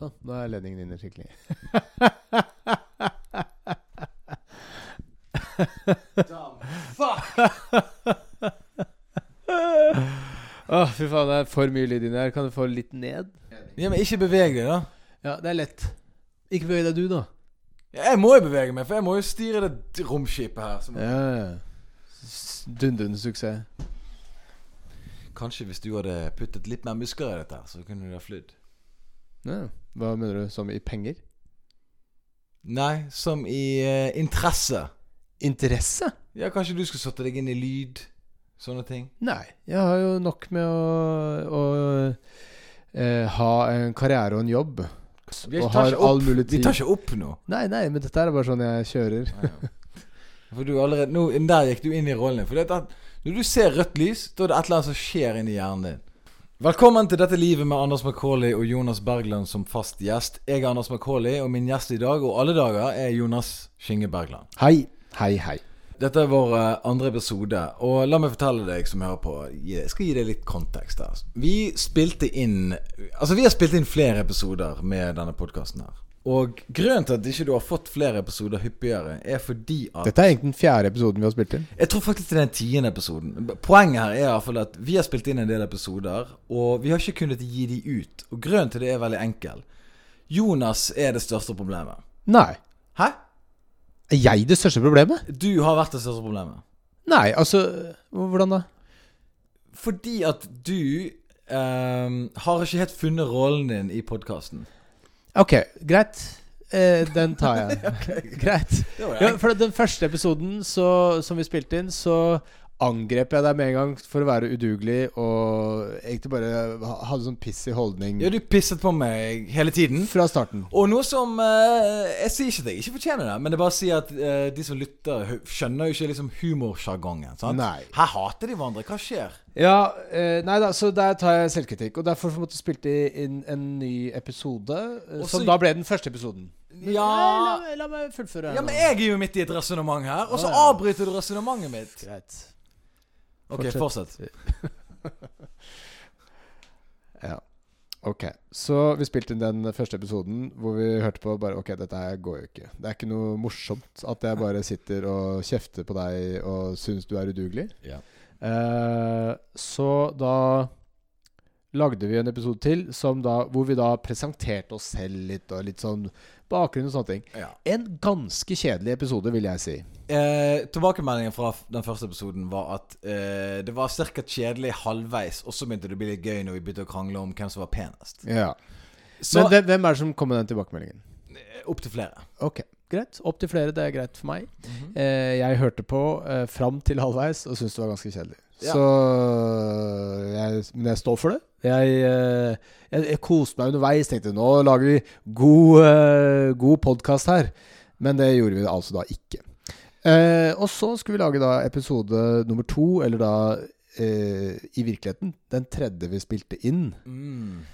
Sånn, nå er ledningen inne skikkelig. Å, fy faen, det er for mye lyd inni her. Kan du få litt ned? Ja, men ikke beveg deg, da. Ja, det er lett. Ikke beveg deg, du, da. Ja, jeg må jo bevege meg, for jeg må jo styre det romskipet her. Som Ja, ja. Dundrende suksess. Kanskje hvis du hadde puttet litt mer muskler i dette, så kunne du ha flydd. Ja. Hva mener du? Som i penger? Nei, som i eh, interesse. Interesse? Ja, kanskje du skulle satt deg inn i lyd? Sånne ting. Nei, jeg har jo nok med å, å eh, ha en karriere og en jobb. Vi tar Vi tar ikke opp nå. Nei, nei, men dette er bare sånn jeg kjører. Nei, ja. For du allerede nå, Der gikk du inn i rollen din. For at når du ser rødt lys, da er det et eller annet som skjer inni hjernen din. Velkommen til dette livet med Anders Macauley og Jonas Bergland som fast gjest. Jeg er Anders Macauley, og min gjest i dag, og alle dager, er Jonas Skinge Bergland. Hei, hei, hei. Dette er vår eh, andre episode, og la meg fortelle deg som hører på Jeg skal gi deg litt kontekst her. Vi spilte inn Altså, vi har spilt inn flere episoder med denne podkasten her. Og grunnen til at ikke du har fått flere episoder hyppigere, er fordi at Dette er egentlig den fjerde episoden vi har spilt inn. Jeg tror faktisk det er den tiende episoden. Poenget her er i hvert fall at vi har spilt inn en del episoder, og vi har ikke kunnet gi de ut. Og grunnen til det er veldig enkel. Jonas er det største problemet. Nei. Hæ? Er jeg det største problemet? Du har vært det største problemet. Nei, altså Hvordan da? Fordi at du ehm, har ikke helt funnet rollen din i podkasten. Ok, greit. Eh, den tar jeg. Greit. Ja, for den første episoden så, som vi spilte inn, så angrep jeg deg med en gang for å være udugelig og egentlig bare ha- hadde sånn pissig holdning Ja, du pisset på meg hele tiden. fra starten. Og noe som eh, Jeg sier ikke at jeg ikke fortjener det, men det bare sier at eh, de som lytter, skjønner jo ikke liksom humorsjargongen. Nei. Her hater de hverandre. Hva skjer? Ja, eh, nei da, så der tar jeg selvkritikk. Og derfor måtte jeg spilte inn en ny episode, eh, Også- som da ble den første episoden. Ja Nei, la, la meg fullføre. Ja, men jeg er jo midt i et resonnement her, og så Å, avbryter du resonnementet mitt. Greit. Ok, fortsett. Ja. Ok. Så vi spilte inn den første episoden hvor vi hørte på bare Ok, dette her går jo ikke. Det er ikke noe morsomt at jeg bare sitter og kjefter på deg og syns du er udugelig. Ja. Eh, så da lagde vi en episode til som da, hvor vi da presenterte oss selv litt, og litt sånn bakgrunn og sånne ting. Ja. En ganske kjedelig episode, vil jeg si. Eh, tilbakemeldingen fra den første episoden var at eh, det var ca. kjedelig halvveis, og så begynte det å bli litt gøy når vi begynte å krangle om hvem som var penest. Ja. Så Men hvem, er det som kom med den tilbakemeldingen? opp til flere. Ok, greit. Opp til flere, det er greit for meg. Mhm. Eh, jeg hørte på eh, fram til halvveis og syntes det var ganske kjedelig. Ja. Så jeg, Men jeg står for det. Jeg, eh, jeg, jeg koste meg underveis. Tenkte nå lager vi god, uh, god podkast her. Men det gjorde vi altså da ikke. Eh, og så skulle vi lage da episode nummer to, eller da eh, i virkeligheten den tredje vi spilte inn. Mm.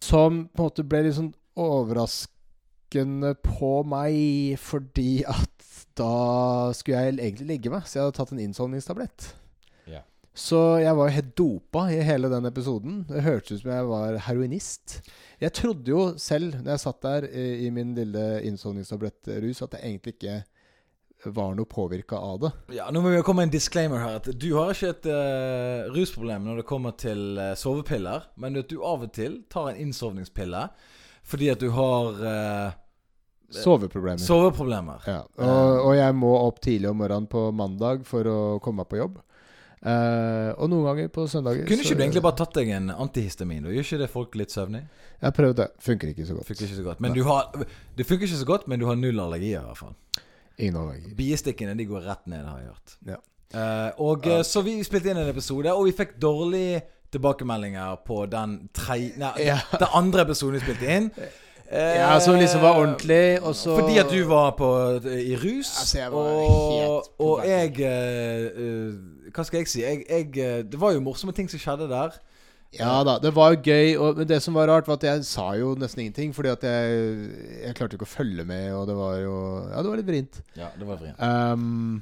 Som på en måte ble litt sånn overraskende på meg, fordi at da skulle jeg egentlig legge meg, så jeg hadde tatt en innsovningstablett. Så jeg var jo helt dopa i hele den episoden. Det hørtes ut som jeg var heroinist. Jeg trodde jo selv, når jeg satt der i, i min lille innsovningstablettrus, at jeg egentlig ikke var noe påvirka av det. Ja, Nå må vi komme med en disclaimer her. At Du har ikke et uh, rusproblem når det kommer til uh, sovepiller, men at du av og til tar en innsovningspille fordi at du har uh, Soveproblemer. soveproblemer. Ja, og, og jeg må opp tidlig om morgenen på mandag for å komme meg på jobb. Uh, og noen ganger på søndager Kunne ikke du egentlig bare tatt deg en antihistamin? Og Gjør ikke det folk litt søvnig? Jeg har prøvd det. Funker ikke så godt. Funker ikke så godt. Men du har Det funker ikke så godt, men du har null allergier, i hvert fall. Ingen allergi. Biestikkene de går rett ned, har jeg hørt. Ja. Uh, og uh, Så vi spilte inn en episode, og vi fikk dårlige tilbakemeldinger på den tre... Nei, Ja. den andre episoden vi spilte inn. Eh, Ja, som liksom var ordentlig, og så Fordi at du var på, i rus. Altså, jeg var og, helt på og jeg eh, eh, Hva skal jeg si? Jeg, jeg, eh, det var jo morsomme ting som skjedde der. Ja da, det var jo gøy. Og, men det som var rart, var at jeg sa jo nesten ingenting. Fordi at jeg, jeg klarte ikke å følge med, og det var jo Ja, det var litt vrient. Ja, det var vrient. Um,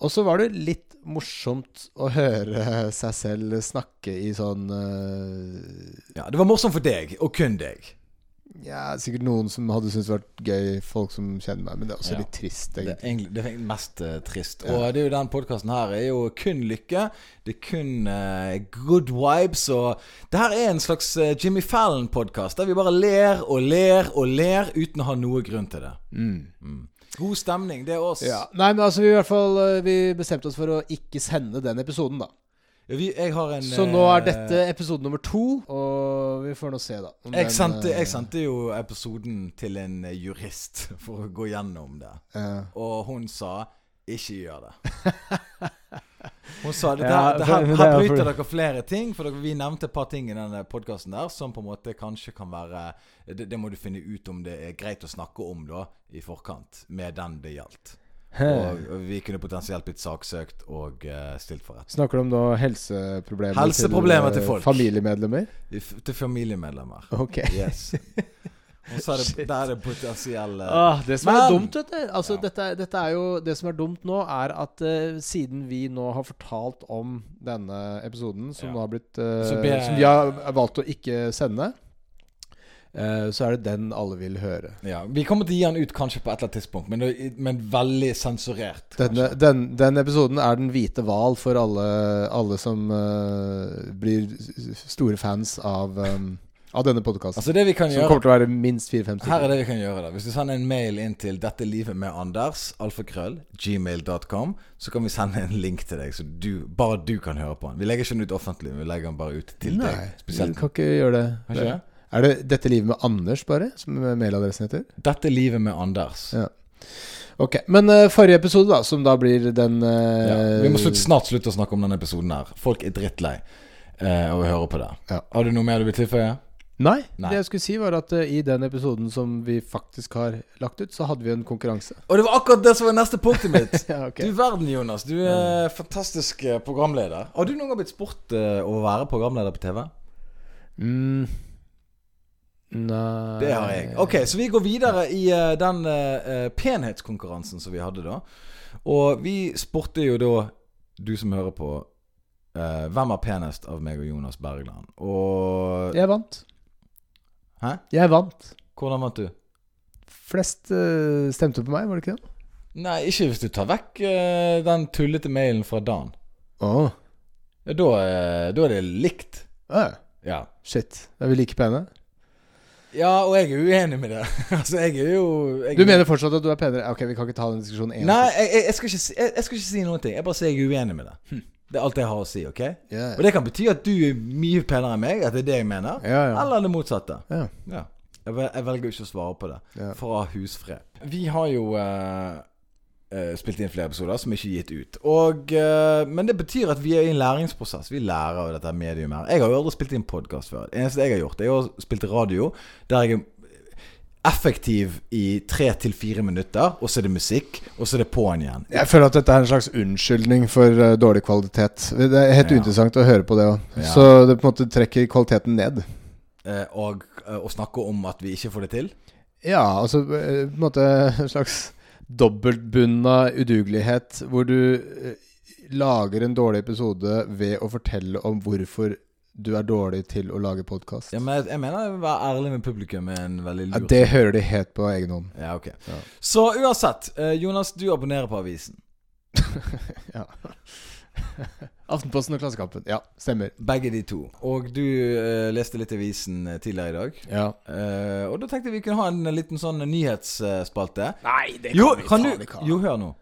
og så var det litt morsomt å høre seg selv snakke i sånn uh, Ja, det var morsomt for deg, og kun deg. Ja, sikkert noen som hadde syntes det vært gøy, folk som kjenner meg. Men det er også Ja. litt trist, Det er egentlig. egentlig det er mest uh, trist. Ja. Og det er jo den podkasten her er jo kun lykke. Det er kun uh, good vibes. Og det her er en slags uh, Jimmy Fallon-podkast der vi bare ler og ler og ler uten å ha noe grunn til det. Mm. God stemning, det er oss. Ja. Nei, men altså, vi, i hvert fall, vi bestemte oss for å ikke sende den episoden, da. Ja, Vi, jeg har en Så nå er eh, dette episode nummer to, og vi får nå se, da. jeg den, sendte, eh, jeg sendte jo episoden til en eh, jurist for å gå gjennom det. eh, Og hun sa 'ikke gjør det'. Hun sa det, Ja, det her, det her er bryter dere flere ting. For dere, vi nevnte et par ting i denne podkasten der som på en måte kanskje kan være det, det må du finne ut om det er greit å snakke om da i forkant, med den det gjaldt. Og, vi kunne potensielt blitt saksøkt og eh, stilt for rett. Snakker du om da helseproblemer, Helseproblemer til til, folk. familiemedlemmer? I Til familiemedlemmer. Ok. Yes. Og så er det, Shit. der er potensielle Ah, det som er dumt, vet du Altså, Ja. dette, dette er jo Det som er dumt nå, er at uh, siden vi nå har fortalt om denne episoden, som Ja. nå har blitt uh, Som vi har valgt å ikke sende, eh, så er det den alle vil høre. Ja, Vi kommer til å gi den ut kanskje på et eller annet tidspunkt, men, men veldig sensurert. Denne, den, den episoden er den hvite hval for alle, alle som uh, blir store fans av, um, av denne podkasten. Altså det vi kan som gjøre kommer til å være minst fire-fem Her er det vi kan gjøre da Hvis du sender en mail inn til 'Dette livet med Anders', alfakrøll, gmail.com, så kan vi sende en link til deg, så du, bare du kan høre på den. Vi legger ikke den ut offentlig, vi legger den bare ut til Nei, deg. vi kan ikke gjøre det. Har ikke det? Er det 'Dette livet med Anders', bare? Som mailadressen heter? 'Dette livet med Anders'. Ja. Ok, Men uh, forrige episode, da, som da blir den uh, Ja, vi må slutt, snart slutte å snakke om denne episoden her. Folk er drittlei eh, av å høre på det. Ja. Har du noe mer du vil tilføye? Nei, Nei. det jeg skulle si, var at uh, i den episoden som vi faktisk har lagt ut, så hadde vi en konkurranse. Og det var akkurat det som var neste punktet mitt! Ja, okay. Du verden, Jonas. Du er fantastisk eh, programleder. Har du noen gang blitt spurt uh, å være programleder på TV? mm. Nei Det har jeg. Ok, Så vi går videre i uh, den uh, penhetskonkurransen som vi hadde da. Og vi spurte jo da, du som hører på, uh, hvem er penest av meg og Jonas Bergland? Og Jeg vant. Hæ? Jeg vant. Hvordan vant du? Flest stemte på meg, var det ikke det? Nei, ikke hvis du tar vekk den tullete mailen fra Dan. Oh. Ja, da, da er det likt. Ah, Ja. shit. Er vi like pene? Ja, og jeg er uenig med det. altså, jeg er jo jeg, Du mener fortsatt at du er penere? Ok, vi kan ikke ta den diskusjonen en Nei, gang Nei, jeg, jeg, jeg, skal ikke, si- jeg, jeg skal ikke si noen ting. Jeg bare sier jeg er uenig med det. Det er alt jeg har å si. ok? Ja, Og det kan bety at du er mye penere enn meg, at det er det jeg mener. ja. ja. Eller det motsatte. ja. Ja. Jeg, velger ikke å svare på det. For å ha husfred. Vi har jo eh, spilt inn flere episoder som ikke er gitt ut. Og, eh, men det betyr at vi er i en læringsprosess. Vi lærer av dette mediet mer. Jeg har jo aldri spilt inn podkast før. Det eneste jeg har gjort, er å spille radio, der jeg er effektiv i tre til fire minutter, og så er det musikk, og så er det på'n igjen. Jeg føler at dette er en slags unnskyldning for eh, dårlig kvalitet. Det er helt Ja. uinteressant å høre på det òg. Ja. Så det på en måte trekker kvaliteten ned. Eh, og eh, å snakke om at vi ikke får det til. Ja, altså eh, på en måte en slags dobbeltbunna udugelighet hvor du eh, lager en dårlig episode ved å fortelle om hvorfor du er dårlig til å lage podkast. Ja, men jeg, mener jeg være ærlig med publikum er en veldig Ja, det hører de helt på egen hånd. Ja, ok. Ja. Så uansett, eh, Jonas, du abonnerer på avisen. Ja. Aftenposten og Klassekampen. Ja, stemmer. Begge de to. Og du uh, leste litt avisen eh, tidligere i dag. Ja. Uh, og da tenkte vi kunne ha en liten sånn nyhetsspalte. Nei, det Jo, kan du Jo, hør nå.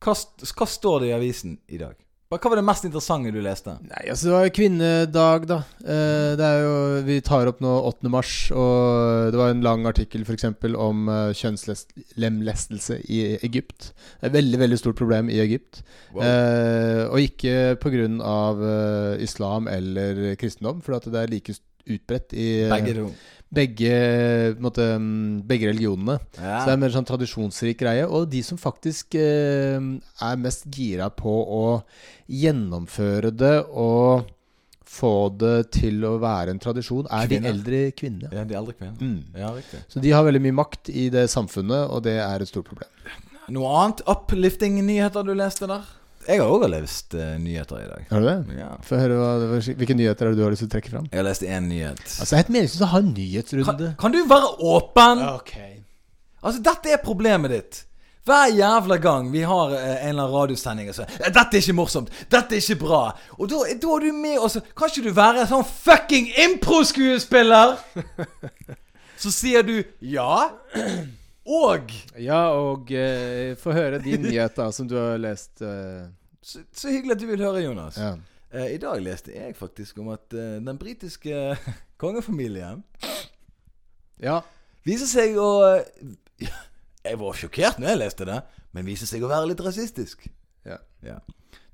Hva, hva står det i avisen i dag? Hva var det mest interessante du leste? Nei, altså det var jo kvinnedag, da. Eh, det er jo Vi tar opp nå 8. mars, og det var en lang artikkel f.eks. om uh, kjønnslemlestelse i Egypt. Det er et veldig, veldig stort problem i Egypt. Eh, og ikke pga. Uh, islam eller kristendom, for det er like utbredt i eh, Begge to. Begge, måte, mm, begge religionene. Ja. Så det er en mer sånn tradisjonsrik greie. Og de som faktisk eh, er mest gira på å gjennomføre det og få det til å være en tradisjon, er Kvinner. de eldre kvinnene. ja, de eldre kvinnene. Mm. Så de har veldig mye makt i det samfunnet, og det er et stort problem. Noe annet uplifting-nyheter du leste der? Jeg har òg lest uh, nyheter i dag. Har du det? Ja. Få høre hva, hvilke nyheter er det du har lyst til å trekke fram? Jeg har lest én nyhet. Altså, det er helt meningsløst å ha en nyhetsrunde. kan du være åpen? Ok. Altså, dette er problemet ditt. Hver jævla gang vi har uh, en eller annen radiosending og så 'Dette er ikke morsomt. Dette er ikke bra.' Og da, da er du med og så Kan ikke du være en sånn fucking impro-skuespiller? så sier du ja. Og Ja, og uh, få høre din nyhet, da, som du har lest. eh, så, så hyggelig at du vil høre, Jonas. ja. Eh, I dag leste jeg faktisk om at eh, den britiske kongefamilien ja. viser seg å Jeg var sjokkert når jeg leste det, men viser seg å være litt rasistisk. Ja. Ja.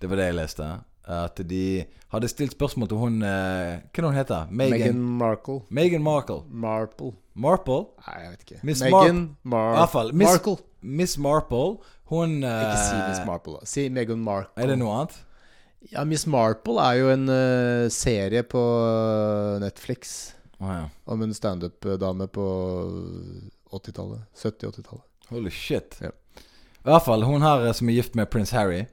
Det var det jeg leste. At de hadde stilt spørsmål til hun eh, Hva hun heter? Meghan Meghan Markle. Meghan Markle. Marple. Marple? Nei, jeg vet ikke. Miss Meghan Mar Markle. Miss, Markle. Miss Marple. Hun eh, Ikke si Miss Marple, da. Si Meghan Markle. Er det noe annet? Ja, Miss Marple er jo en eh, serie på eh, Netflix Å ja. om en standup-dame på 80-tallet. 70-80-tallet. Holy shit. Ja. I hvert fall hun her eh, som er gift med prins Harry.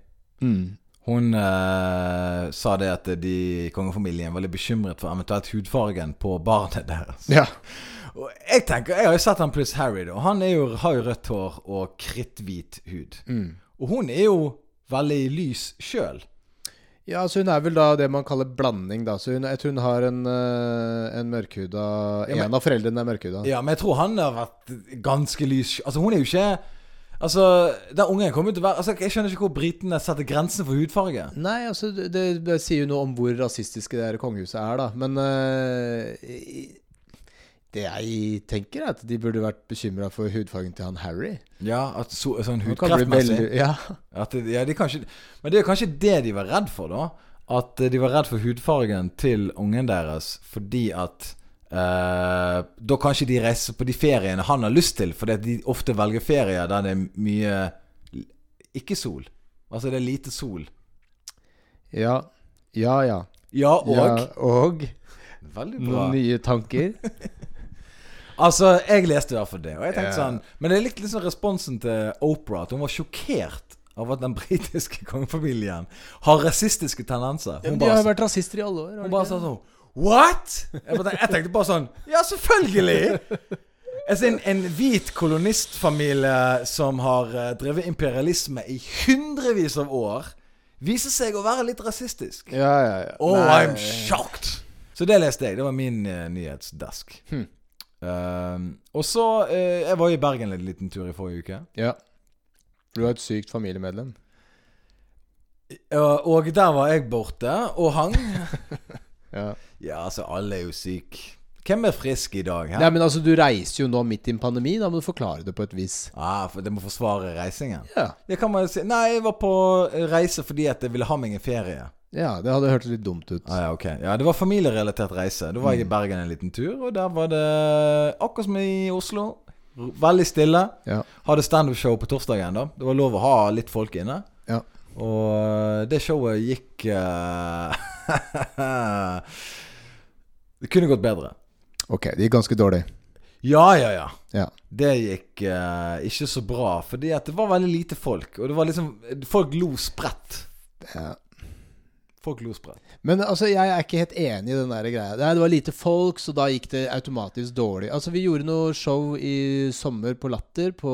Mm. Hun eh, sa det at de i kongefamilien var litt bekymret for eventuelt hudfargen på barnet deres. Ja. Og jeg tenker, jeg har jo sett han pluss Harry, da. Han jo, har jo rødt hår og kritthvit hud. Mm. Og hun er jo veldig lys sjøl. Ja, så hun er vel da det man kaller blanding, da. Så hun, jeg tror hun har en, uh, en mørkhuda Ja, men- En av foreldrene er mørkhuda. Ja, men jeg tror han har vært ganske lys Altså, hun er jo ikke Altså, den ungen kommer til å være Altså, Jeg skjønner ikke hvor britene setter grensen for hudfarge. Nei, altså det, det, sier jo noe om hvor rasistiske det her kongehuset er, da. Men eh, i- det jeg tenker, er at de burde vært bekymra for hudfargen til han Harry. Ja, at så, sånn hudkreftmessig Ja. At ja, de kanskje, Men det er kanskje det de var redd for, da. At eh, de var redd for hudfargen til ungen deres fordi at eh, Da kanskje de reiser på de feriene han har lyst til, fordi de ofte velger ferier der det er mye Ikke sol. Altså det er lite sol. Ja, ja. ja. Ja, og ja og Veldig bra. noen nye tanker. Altså, jeg leste i hvert fall det. Og jeg tenkte sånn Men jeg likte liksom responsen til Oprah. At hun var sjokkert av at den britiske kongefamilien har rasistiske tendenser. Hun de har jo vært rasister i alle år. hun bare sa sånn What?! Jeg, tenkte, jeg tenkte bare sånn Ja, selvfølgelig! Altså, en, en hvit kolonistfamilie som har eh, drevet imperialisme i hundrevis av år, viser seg å være litt rasistisk. Ja, ja, ja. Oh, Nei. I'm shocked! Så det leste jeg. Det var min uh, nyhetsdesk. Hm. Um, og så uh, Jeg var i Bergen en liten tur i forrige uke. Ja. Du har et sykt familiemedlem. Uh, og der var jeg borte og hang. Ja. ja, altså, alle er jo syke. Hvem er frisk i dag? Her? Nei, men altså, du reiser jo nå midt i en pandemi. Da må du forklare det på et vis. Ah, for det må forsvare reisingen. Ja. Det kan man jo si. Nei, jeg var på reise fordi at jeg ville ha meg en ferie. Ja, det hadde hørtes litt dumt ut. Ah, ja, ok Ja, Det var familierelatert reise. Da var jeg i Bergen en liten tur, og der var det akkurat som i Oslo. Veldig stille. Ja. Hadde standup-show på torsdagen. da Det var lov å ha litt folk inne. Ja. Og eh, det showet gikk uh, Det kunne gått bedre. Ok, det gikk ganske dårlig. Ja, ja, ja. Ja. Det gikk uh, ikke så bra, fordi at det var veldig lite folk. Og det var liksom Folk lo spredt. ja. Folk lo spredt. Men altså, jeg er ikke helt enig i den der greia. Det var lite folk, så da gikk det automatisk dårlig. Altså, vi gjorde noe show i sommer på Latter, på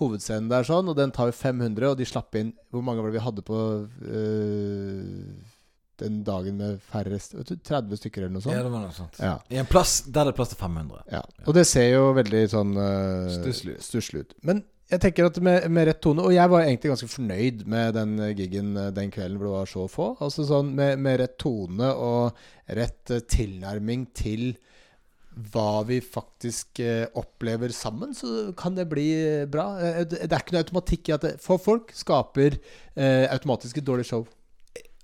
hovedscenen der sånn, og den tar jo 500, og de slapp inn Hvor mange var det vi hadde på øh, den dagen med færrest 30 stykker eller noe sånt. Ja, det var noe sånt. Ja. I en plass der det er plass til 500. ja. Og det ser jo veldig sånn øh, stusslig ut. Men jeg tenker at med, med rett tone Og jeg var egentlig ganske fornøyd med den gigen giggen eh, den kvelden hvor det var så få. Altså sånn med, med rett tone og rett eh, tilnærming til hva vi faktisk eh, opplever sammen, så kan det bli eh, bra. Eh, det, er ikke noe automatikk i at det, for folk skaper eh, automatisk et dårlig show.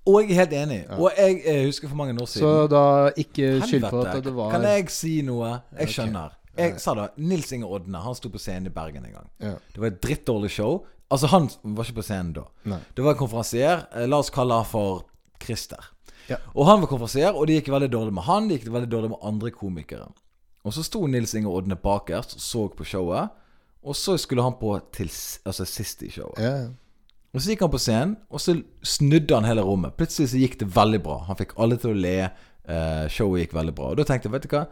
Og jeg er helt enig. Ja. Og jeg, jeg, husker for mange år siden Så da ikke skyld på at det var Kan jeg si noe? Jeg skjønner. skjønner. Jeg sa det. Nils Inge Odne Han sto på scenen i Bergen en gang. ja. Det var et drittdårlig show. Altså, han var ikke på scenen da. Nei. Det var en konferansier. eh, La oss kalle han for Christer. Ja. Og han var konferansier, og det gikk veldig dårlig med han. Det gikk veldig dårlig med andre komikere. Og så sto Nils Inge Odne bakerst og så på showet. Og så skulle han på til altså sist i showet. Ja. Og så gikk han på scenen, og så snudde han hele rommet. Plutselig så gikk det veldig bra. Han fikk alle til å le. Uh, showet gikk veldig bra. Og da tenkte jeg, vet du hva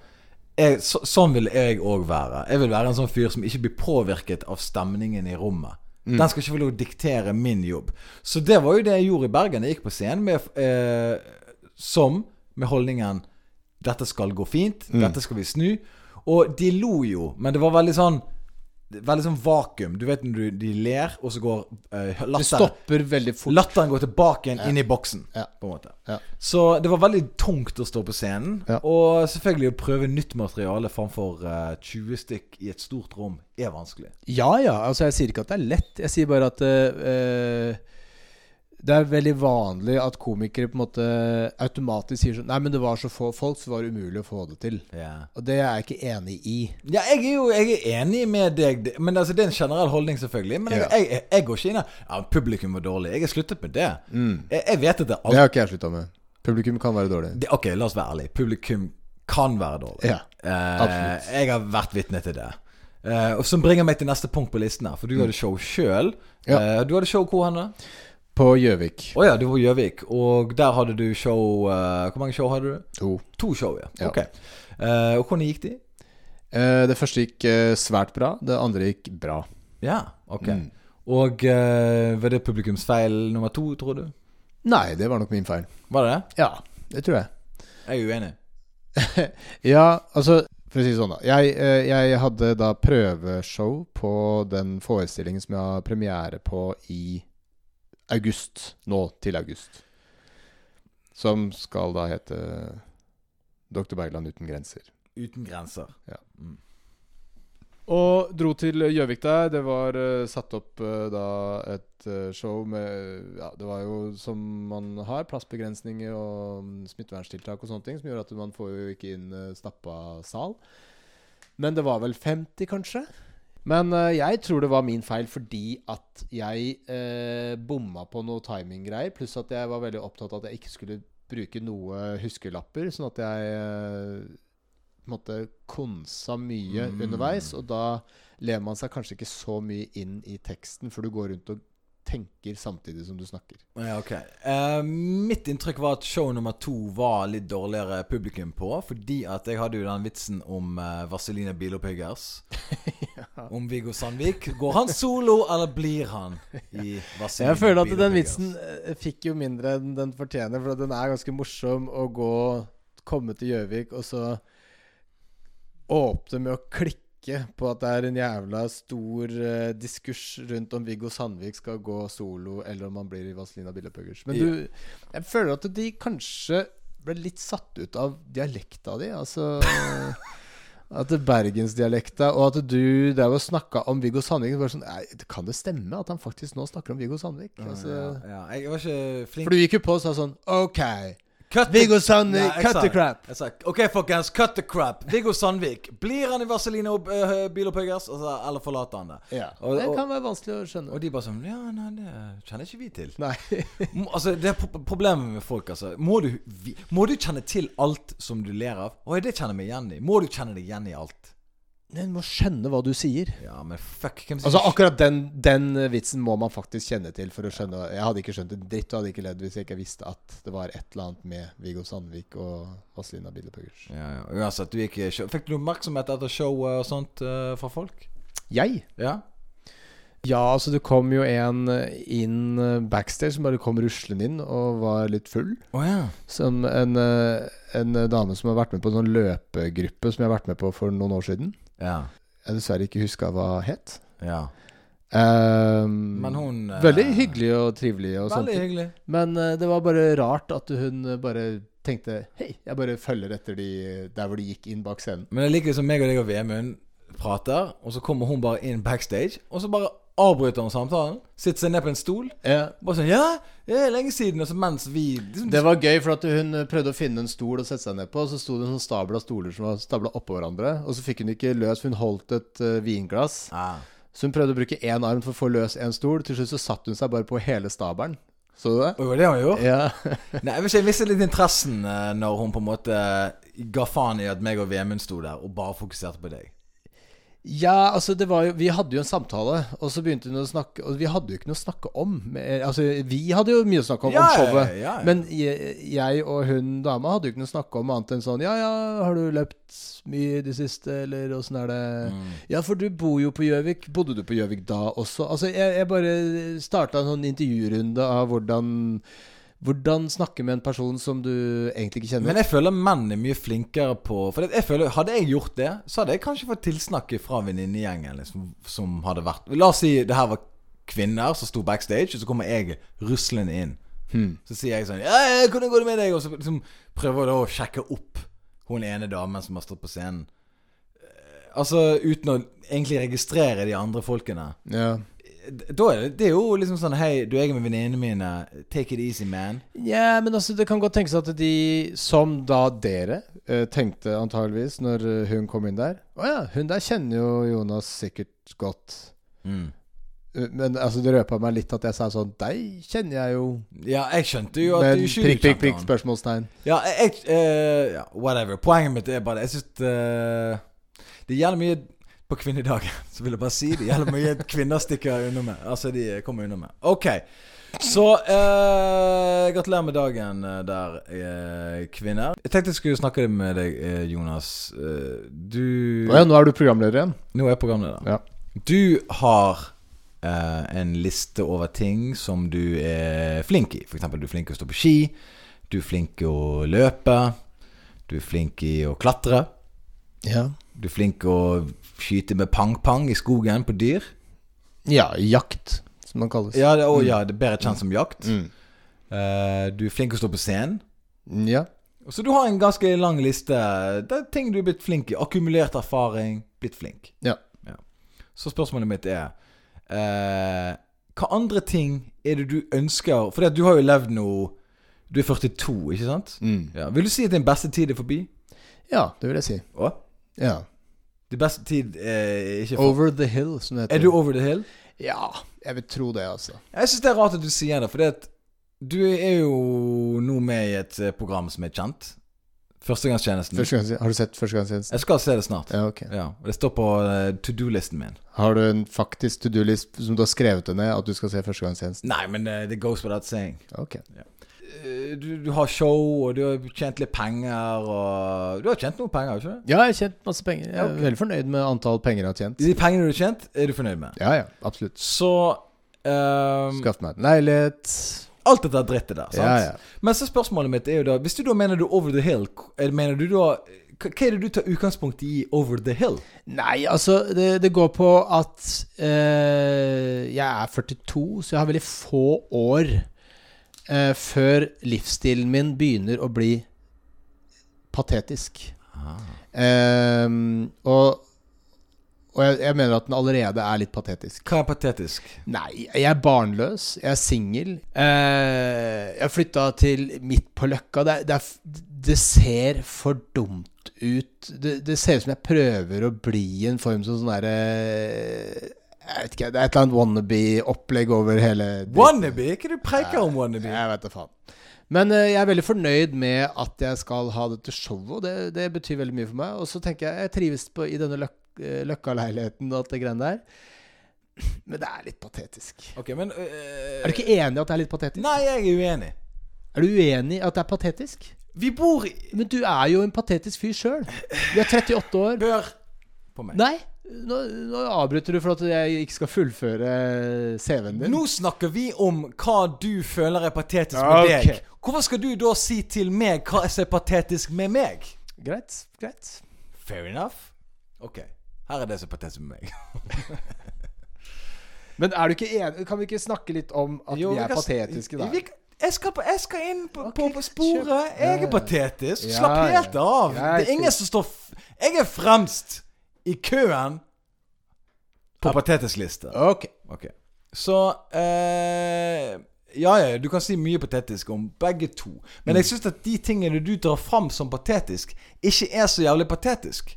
jeg, så, Sånn vil jeg òg være. Jeg vil være en sånn fyr som ikke blir påvirket av stemningen i rommet. Den skal ikke få lov å diktere min jobb. Så det var jo det jeg gjorde i Bergen. Jeg gikk på scenen med, eh, som med holdningen 'Dette skal gå fint. Dette skal vi snu'. Og de lo jo, men det var veldig sånn Veldig sånn vakuum. Du vet når du, de ler, og så går eh, Det stopper veldig fort. Latteren går tilbake igjen inn i boksen. Ja. På en måte Ja. Så det var veldig tungt å stå på scenen. Ja. Og selvfølgelig å prøve nytt materiale framfor uh, 20 stykk i et stort rom er vanskelig. Ja ja, altså jeg sier ikke at det er lett. Jeg sier bare at eh, det er veldig vanlig at komikere på en måte automatisk sier sånn Nei, men det var så få folk, så var det umulig å få det til. Og det er jeg ikke enig i. Ja, jeg er jo jeg er enig med deg, men altså, det er en generell holdning, selvfølgelig. Men jeg, Ja. jeg, jeg, jeg går ikke inn her Ja, publikum var dårlig. Jeg har sluttet med det. Jeg, jeg vet at det Det har ikke jeg slutta med. Publikum kan være dårlig. det, Ok, la oss være ærlige. Publikum kan være dårlig. Ja, Eh, absolutt. jeg har vært vitne til det. Eh, og Som bringer meg til neste punkt på listen her. For du hadde show sjøl. Ja. du hadde show hvor hen? da? På Gjøvik. Å ja, du var Gjøvik. Og der hadde du show uh, Hvor mange show hadde du? To. To show, ja. Ja. Ok. Uh, og hvordan gikk de? Uh, det første gikk svært bra. Det andre gikk bra. Ja, ok. Mm. Og var det publikumsfeil nummer to, tror du? Nei, det var nok min feil. Var det det? Ja, det tror jeg. Jeg er uenig. Ja, altså For å si det sånn, da. Jeg, jeg hadde da prøveshow på den forestillingen som jeg har premiere på i august. Nå til august. Som skal da hete Dr. Bergland uten grenser. Uten grenser. Og dro til Gjøvik der. Det var uh, satt opp uh, da et uh, show med Ja, det var jo som man har, plassbegrensninger og um, smitteverntiltak og sånne ting, som gjør at man får jo ikke inn uh, stappa sal. Men det var vel 50, kanskje? Men uh, jeg tror det var min feil fordi at jeg uh, bomma på noe timinggreier. Pluss at jeg var veldig opptatt av at jeg ikke skulle bruke noe huskelapper. Sånn at jeg uh, måtte konsa mye Mm. underveis. Og da lever man seg kanskje ikke så mye inn i teksten, for du går rundt og tenker samtidig som du snakker. Ja, ok Eh, Mitt inntrykk var at show nummer to var litt dårligere publikum på. Fordi at jeg hadde jo den vitsen om uh, Vazelina Bilopphuggers. Om Viggo Sandvik. Går han solo, eller blir han i Vaseline Jeg føler at den vitsen eh, fikk jo mindre enn den fortjener, for den er ganske morsom å gå Komme til Gjøvik og så åpne med å klikke på at det er en jævla stor uh, diskurs rundt om Viggo Sandvik skal gå solo, eller om han blir i Vazelina Billepuggers. Men Ja. du Jeg føler at de kanskje ble litt satt ut av dialekta di. Altså At det er bergensdialekta, og at du drev og snakka om Viggo Sandvik sånn, nei, Kan det stemme at han faktisk nå snakker om Viggo Sandvik? Altså, ja, ja. Jeg var ikke flink For du gikk jo på og sa sånn OK, Cut Viggo Sandvik, Ja, cut the crap. Jeg sa OK, folkens, cut the crap. Viggo Sandvik. Blir han i Vazelina uh, Bilopphøggers, altså, eller forlater han det? Ja, Og- Det kan være vanskelig å skjønne. Og de bare sånn Ja, nei, det kjenner ikke vi til. Nei. Altså, Det er pro- problemet med folk, altså. Må du, vi, må du kjenne til alt som du ler av? Å, det kjenner vi igjen i. Må du kjenne deg igjen i alt? Men må skjønne hva du sier. Ja, men fuck hvem sier Altså Akkurat den, den vitsen må man faktisk kjenne til for å skjønne Jeg hadde ikke skjønt en dritt og hadde ikke ledd hvis jeg ikke visste at det var et eller annet med Viggo Sandvik og Vazelina Billepuggers. ja, ja. Uansett, du gikk Fikk du oppmerksomhet etter showet og sånt uh, fra folk? Jeg? Ja? Ja, altså det kom jo en inn eh, backstage som bare kom ruslende inn og var litt full. Oh, ja. Som en, eh, en dame som har vært med på en sånn løpegruppe som jeg har vært med på for noen år siden. Ja. Jeg dessverre ikke huska hva het. ja. Um, Men hun eh, Veldig hyggelig og trivelig og sånt. Veldig hyggelig. Men uh, det var bare rart at hun bare tenkte Hei, jeg bare følger etter de der hvor de gikk inn bak scenen. Men det er like som meg og deg og Vemund prater, og så kommer hun bare inn backstage, og så bare avbryter hun samtalen. Sitter seg ned på en stol. Ja, Bare sånn Ja, det er lenge siden. Og så mens vi liksom, det var gøy, for at hun prøvde å finne en stol å sette seg ned på. Og så sto det en sånn stabel av stoler som var stabla oppå hverandre. Og så fikk hun ikke løs, for hun holdt et uh, vinglass. ah. Så hun prøvde å bruke én arm for å få løs en stol. Til slutt så satte hun seg bare på hele stabelen. Så du det? Og det det hun gjorde? Ja. Nei, jeg ikke, jeg mistet litt interessen uh, når hun på en måte ga faen i at meg og Vemund sto der og bare fokuserte på deg. Ja, altså det var jo Vi hadde jo en samtale, og så begynte hun å snakke Og vi hadde jo ikke noe å snakke om. Altså, vi hadde jo mye å snakke om Ja, om showet. ja, ja. Men jeg, jeg og hun dama hadde jo ikke noe å snakke om annet enn sånn Ja, ja, har du løpt mye i det siste, eller åssen er det? Mm. Ja, for du bor jo på Gjøvik. Bodde du på Gjøvik da også? Altså, jeg, jeg bare starta en sånn intervjurunde av hvordan hvordan snakke med en person som du egentlig ikke kjenner. Men jeg føler menn er mye flinkere på For jeg føler, Hadde jeg gjort det, så hadde jeg kanskje fått tilsnakk fra venninnegjengen liksom, som hadde vært La oss si det her var kvinner som sto backstage, og så kommer jeg ruslende inn. Hmm. Så sier jeg sånn Ja, hvordan går det med deg? Og så liksom prøver jeg da å sjekke opp hun ene damen som har stått på scenen. Eh, Altså uten å egentlig registrere de andre folkene. Ja. Da er det, det er jo liksom sånn Hei, du er med venninnene mine. Take it easy, man. Ja, men altså, det kan godt tenkes at de, som da dere, eh, tenkte antageligvis når eh, hun kom inn der Å ja, hun der kjenner jo Jonas sikkert godt. Mm. Eh, Men altså, det røpa meg litt at jeg sa sånn Deg kjenner jeg jo. Ja, jeg skjønte jo at Men du ikke prikk, prikk, prikk, spørsmålstegn. Ja, jeg, uh, whatever. Poenget mitt er bare Jeg syns uh, det gjelder mye på kvinnedagen. Så vil jeg bare si det gjelder mye kvinner stikker unna med. Altså, de kommer unna med. Ok. Så eh, gratulerer med dagen eh, der, eh, kvinner. Jeg tenkte jeg skulle snakke med deg, eh, Jonas. Eh, du ja, nå er du programleder igjen. Nå er jeg programleder. Ja. Du har eh, en liste over ting som du er flink i. F.eks. du er flink til å stå på ski. Du er flink i å løpe. Du er flink i å klatre. Ja. Du er flink i å skyte med pang-pang i skogen på dyr. ja jakt, som man kalles. Ja, det, å, ja, det er bedre kjent som jakt. Mm. Uh, du er flink til å stå på scenen. Ja. Så du har en ganske lang liste. Det er ting du er blitt flink i. Akkumulert erfaring. Blitt flink. Ja. Så spørsmålet mitt er uh, Hva andre ting er det du ønsker For du har jo levd nå Du er 42, ikke sant? Mm. Ja. Vil du si at din beste tid er forbi? ja, det vil jeg si. Å? Ja. Din beste tid er ikke for... Over the hill, som det heter. Er du over the hill? Ja, jeg vil tro det, altså. Jeg syns det er rart at du sier det, for du er jo nå med i et eh, program som er kjent. Førstegangstjenesten. Første har du sett Førstegangstjenesten? Jeg skal se det snart. Ja, ok. Ja, Det står på eh, to do-listen min. Har du en faktisk to do-list som du har skrevet det ned, at du skal se Førstegangstjenesten? Nei, men eh, det goes without saying. Ok. Eh, Du, du har show, og du har tjent litt penger, og Du har tjent noe penger, ikke? Ja, jeg har tjent masse penger. Jeg er okay. veldig fornøyd med antall penger jeg har tjent. De pengene du har tjent, er du fornøyd med. Ja, ja, absolutt. Så um, Skaffet meg en leilighet. Alt dette drittet der. sant? Ja, ja. Men så spørsmålet mitt er jo da Hvis du da mener du over the hill, eh, mener du da hva er det du tar utgangspunkt i over the hill? Nei, altså, det, det går på at eh, jeg er 42, så jeg har veldig få år eh, før livsstilen min begynner å bli patetisk. Eh, og og jeg, jeg mener at den allerede er litt patetisk. Hva er patetisk? Nei, jeg er barnløs. Jeg er singel. Eh, jeg flytta til midt på Løkka. Det, det, er, det ser for dumt ut. Det, det ser ut som jeg prøver å bli en form som sånn derre Jeg vet ikke, det er et eller annet wannabe-opplegg over hele Wannabe? Hva er det du preiker om wannabe? Jeg vet da faen. Men eh, jeg er veldig fornøyd med at jeg skal ha dette showet, og det, det betyr veldig mye for meg. Og så tenker jeg jeg trives på, i denne løk, eh, Løkka-leiligheten og alt det greiene der. Men det er litt patetisk. Ok, men øh, Er du ikke enig i at det er litt patetisk? Nei, jeg er uenig. Er du uenig i at det er patetisk? Vi bor i Men du er jo en patetisk fyr sjøl. Du er 38 år. Bør på meg. Nei, nå, nå avbryter du for at jeg ikke skal fullføre CV-en din. Nå snakker vi om hva du føler er patetisk Ja, med deg. Hvorfor skal du da si til meg hva som er patetisk med meg? Greit. Greit. Fair enough. Ok. Her er det som er patetisk med meg. Men er du ikke enig Kan vi ikke snakke litt om at Jo, vi er kan- patetiske der? Vi Jeg skal, på, jeg skal inn på, okay, på, på sporet. kjøp. Jeg er patetisk. Ja, Slapp helt av. Ja, det er ingen som står f Jeg er fremst i køen på patetisk liste. Ok. okay. Så eh, Ja, ja, du kan si mye patetisk om begge to. Men jeg syns at de tingene du drar fram som patetisk, ikke er så jævlig patetisk.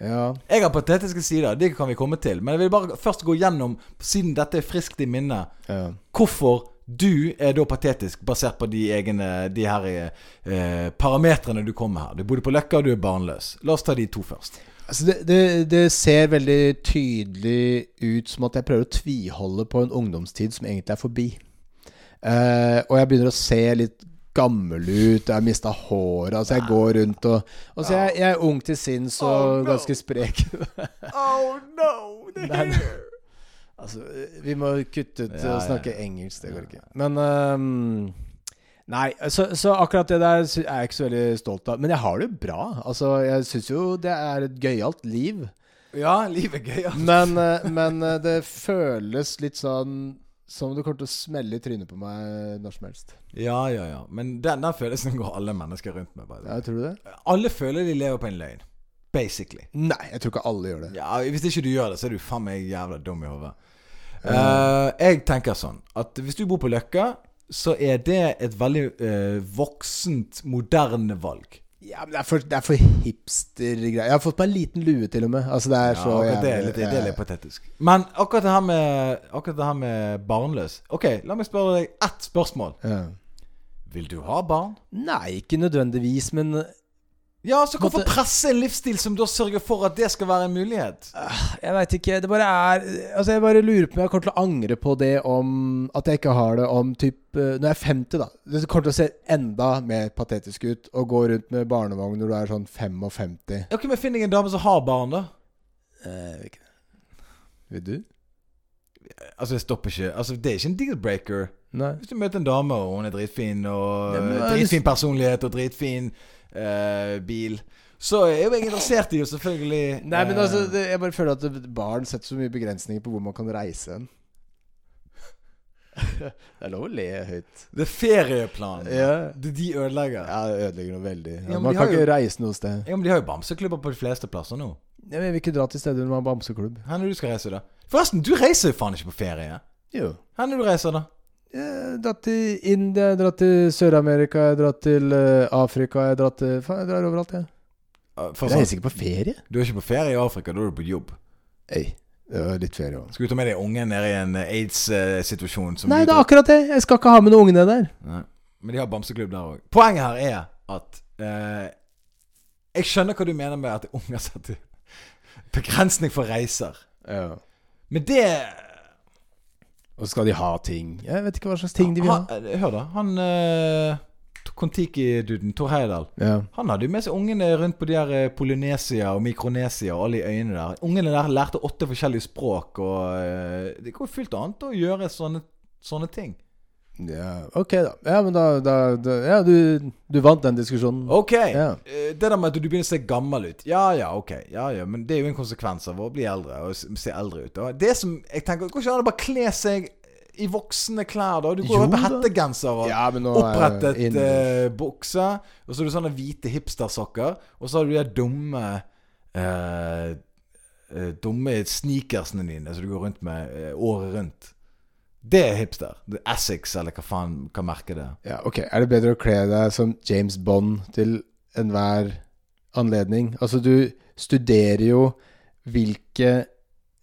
Ja. Jeg har patetiske sider, det kan vi komme til. Men jeg vil bare først gå gjennom, siden dette er friskt i minnet, ja. hvorfor du er da patetisk, basert på de egne De her eh, parametrene du kom med her. Du bodde på Løkka, og du er barnløs. La oss ta de to først. Altså det, det, det ser veldig tydelig ut som at jeg prøver å tviholde på en ungdomstid som egentlig er forbi. Uh, og jeg begynner å se litt gammel ut, jeg har mista håret. Altså jeg går rundt og Altså jeg, jeg er ung til sinns og Oh, no. ganske sprek. Oh no, the Nei, nei. altså, vi må kutte ut Ja, å snakke ja. engelsk, det går ikke. Men ehm, Nei, så, så akkurat det der er jeg ikke så veldig stolt av. Men jeg har det bra. Altså, jeg syns jo det er et gøyalt liv. Ja, livet er gøyalt. Men, eh, men eh, det føles litt sånn som det kommer til å smelle i trynet på meg når som helst. ja, ja, ja. Men den, den følelsen går alle mennesker rundt med. Bare. Ja, tror du det? Alle føler de lever på en løgn. Basically. Nei, jeg tror ikke alle gjør det. Ja, Hvis ikke du gjør det, så er du faen meg jævla dum i hodet. Uh, jeg tenker sånn at hvis du bor på Løkka, så er det et veldig eh, voksent, moderne valg. Ja, men det er for, det er for hipstergreier. Jeg har fått meg en liten lue, til og med. Altså, det er Ja, så akkurat det, er litt, det er litt patetisk. Men akkurat det her med Akkurat det her med barnløs Ok, la meg spørre deg ett spørsmål. ja. Vil du ha barn? Nei, ikke nødvendigvis, men Ja, så hvorfor Måtte- presse en livsstil som da sørger for at det skal være en mulighet? Jeg veit ikke. Det bare er Altså, jeg bare lurer på om jeg kommer til å angre på det om At jeg ikke har det om typ eh, Når jeg er 50, da. Det kommer til å se enda mer patetisk ut å gå rundt med barnevogn når du er sånn 55. Ja, men finner jeg en dame som har barn, da? Eh, jeg vet ikke. Vil du? Altså, det stopper ikke. Altså, Det er ikke en deal-breaker. Hvis du møter en dame, og hun er dritfin, og Ja, men eh, dritfin personlighet og dritfin eh, bil, så er jo jeg interessert i jo selvfølgelig Nei, men eh, altså det, Jeg bare føler at barn setter så mye begrensninger på hvor man kan reise hen. det er lov å le høyt. Det er ferieplanen. Ja. Det de ødelegger. Ja, det ødelegger noe veldig. Ja, ja, man kan ikke jo- reise noe sted. Ja, men De har jo bamseklubber på de fleste plasser nå. Ja, Jeg vil ikke dra til steder hvor man har bamseklubb. Hvor er det du skal reise, da? Forresten, du reiser jo faen ikke på ferie. Jo. Hvor er det du reiser, da? Jeg har dratt til India, jeg har dratt til Sør-Amerika, jeg har dratt til eh, Afrika Jeg har dratt til Faen, jeg drar overalt, jeg. Uh, for Jeg sånn, reiser ikke på ferie. du er ikke på ferie i Afrika, da er du på jobb. Hey. det var litt ferie òg. Skal du ta med deg ungen ned i en eh, aids-situasjon? som Nei, det er akkurat det. Jeg skal ikke ha med noen ungene der. Nei. Men de har bamseklubb der òg. Poenget her er at eh, Jeg skjønner hva du mener med at unger setter begrensning for reiser. Ja. Men det Og så skal de ha ting. Jeg vet ikke hva slags ting de vil ha. Han, Hør, da. Han uh, Kon-Tiki-duden, Tor Heidal, Ja. han hadde jo med seg ungene rundt på de her eh, Polynesia og Mikronesia og alle de øyene der. Ungene der lærte åtte forskjellige språk, og eh, det går fullt annet å gjøre sånne, sånne ting. Ja. Ok, da. Ja, men da, da, da Ja, du, du vant den diskusjonen. Ok. Ja. eh, Det der med at du begynner å se gammel ut. Ja ja, ok. Ja ja, Men det er jo en konsekvens av å bli eldre og se eldre ut. Og det som jeg tenker går ikke an å bare kle seg i voksne klær, da. Du går Jo med hettegenser og Ja, opprettet jeg inne. eh, bukse. Og så har du sånne hvite hipstersokker. Og så har du de dumme eh, Dumme sneakersene dine som du går rundt med uh, året rundt. Det er hipster. Er Essex, eller hva faen kan merke det. Ja, ok. Er det bedre å kle deg som James Bond til enhver anledning? Altså, du studerer jo hvilke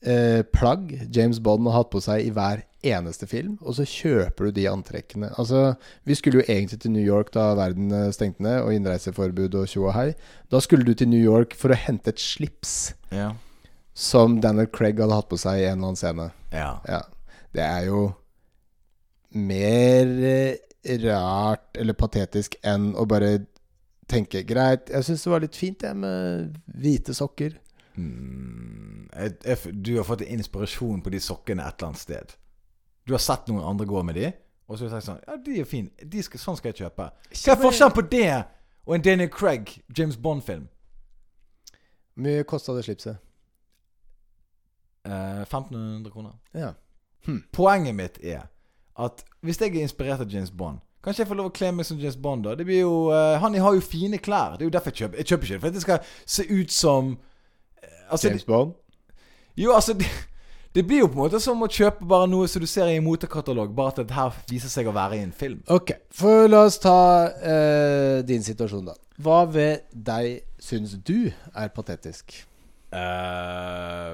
eh, plagg James Bond har hatt på seg i hver eneste film, og så kjøper du de antrekkene. Altså, vi skulle jo egentlig til New York da verden eh, stengte ned, og innreiseforbud og tjo og hei. Da skulle du til New York for å hente et slips Ja. som Daniel Craig hadde hatt på seg i en eller annen scene. ja. Ja. Det er jo mer eh, rart eller patetisk enn å bare tenke Greit, jeg syns det var litt fint, jeg, med hvite sokker. Mm, jeg, jeg, du har fått inspirasjon på de sokkene et eller annet sted. Du har sett noen andre gå med de, og så har du sagt sånn Ja, de er fine. De skal, sånn skal jeg kjøpe. Hva er forskjellen på det og en Daniel Craig James Bond-film? Hvor mye kosta det slipset? Eh, 1500 kroner. Ja. Poenget mitt er at hvis jeg er inspirert av James Bond Kanskje jeg får lov å kle meg som James Bond, da. Det blir jo, uh, han har jo fine klær. Det er jo derfor jeg kjøper. Jeg kjøper ikke det for at det skal se ut som eh, altså, James Bond? Jo, altså det, det blir jo på en måte som å kjøpe bare noe som du ser i en motekatalog, bare at det her viser seg å være i en film. Ok, for la oss ta uh, din situasjon, da. Hva ved deg syns du er patetisk? Eh,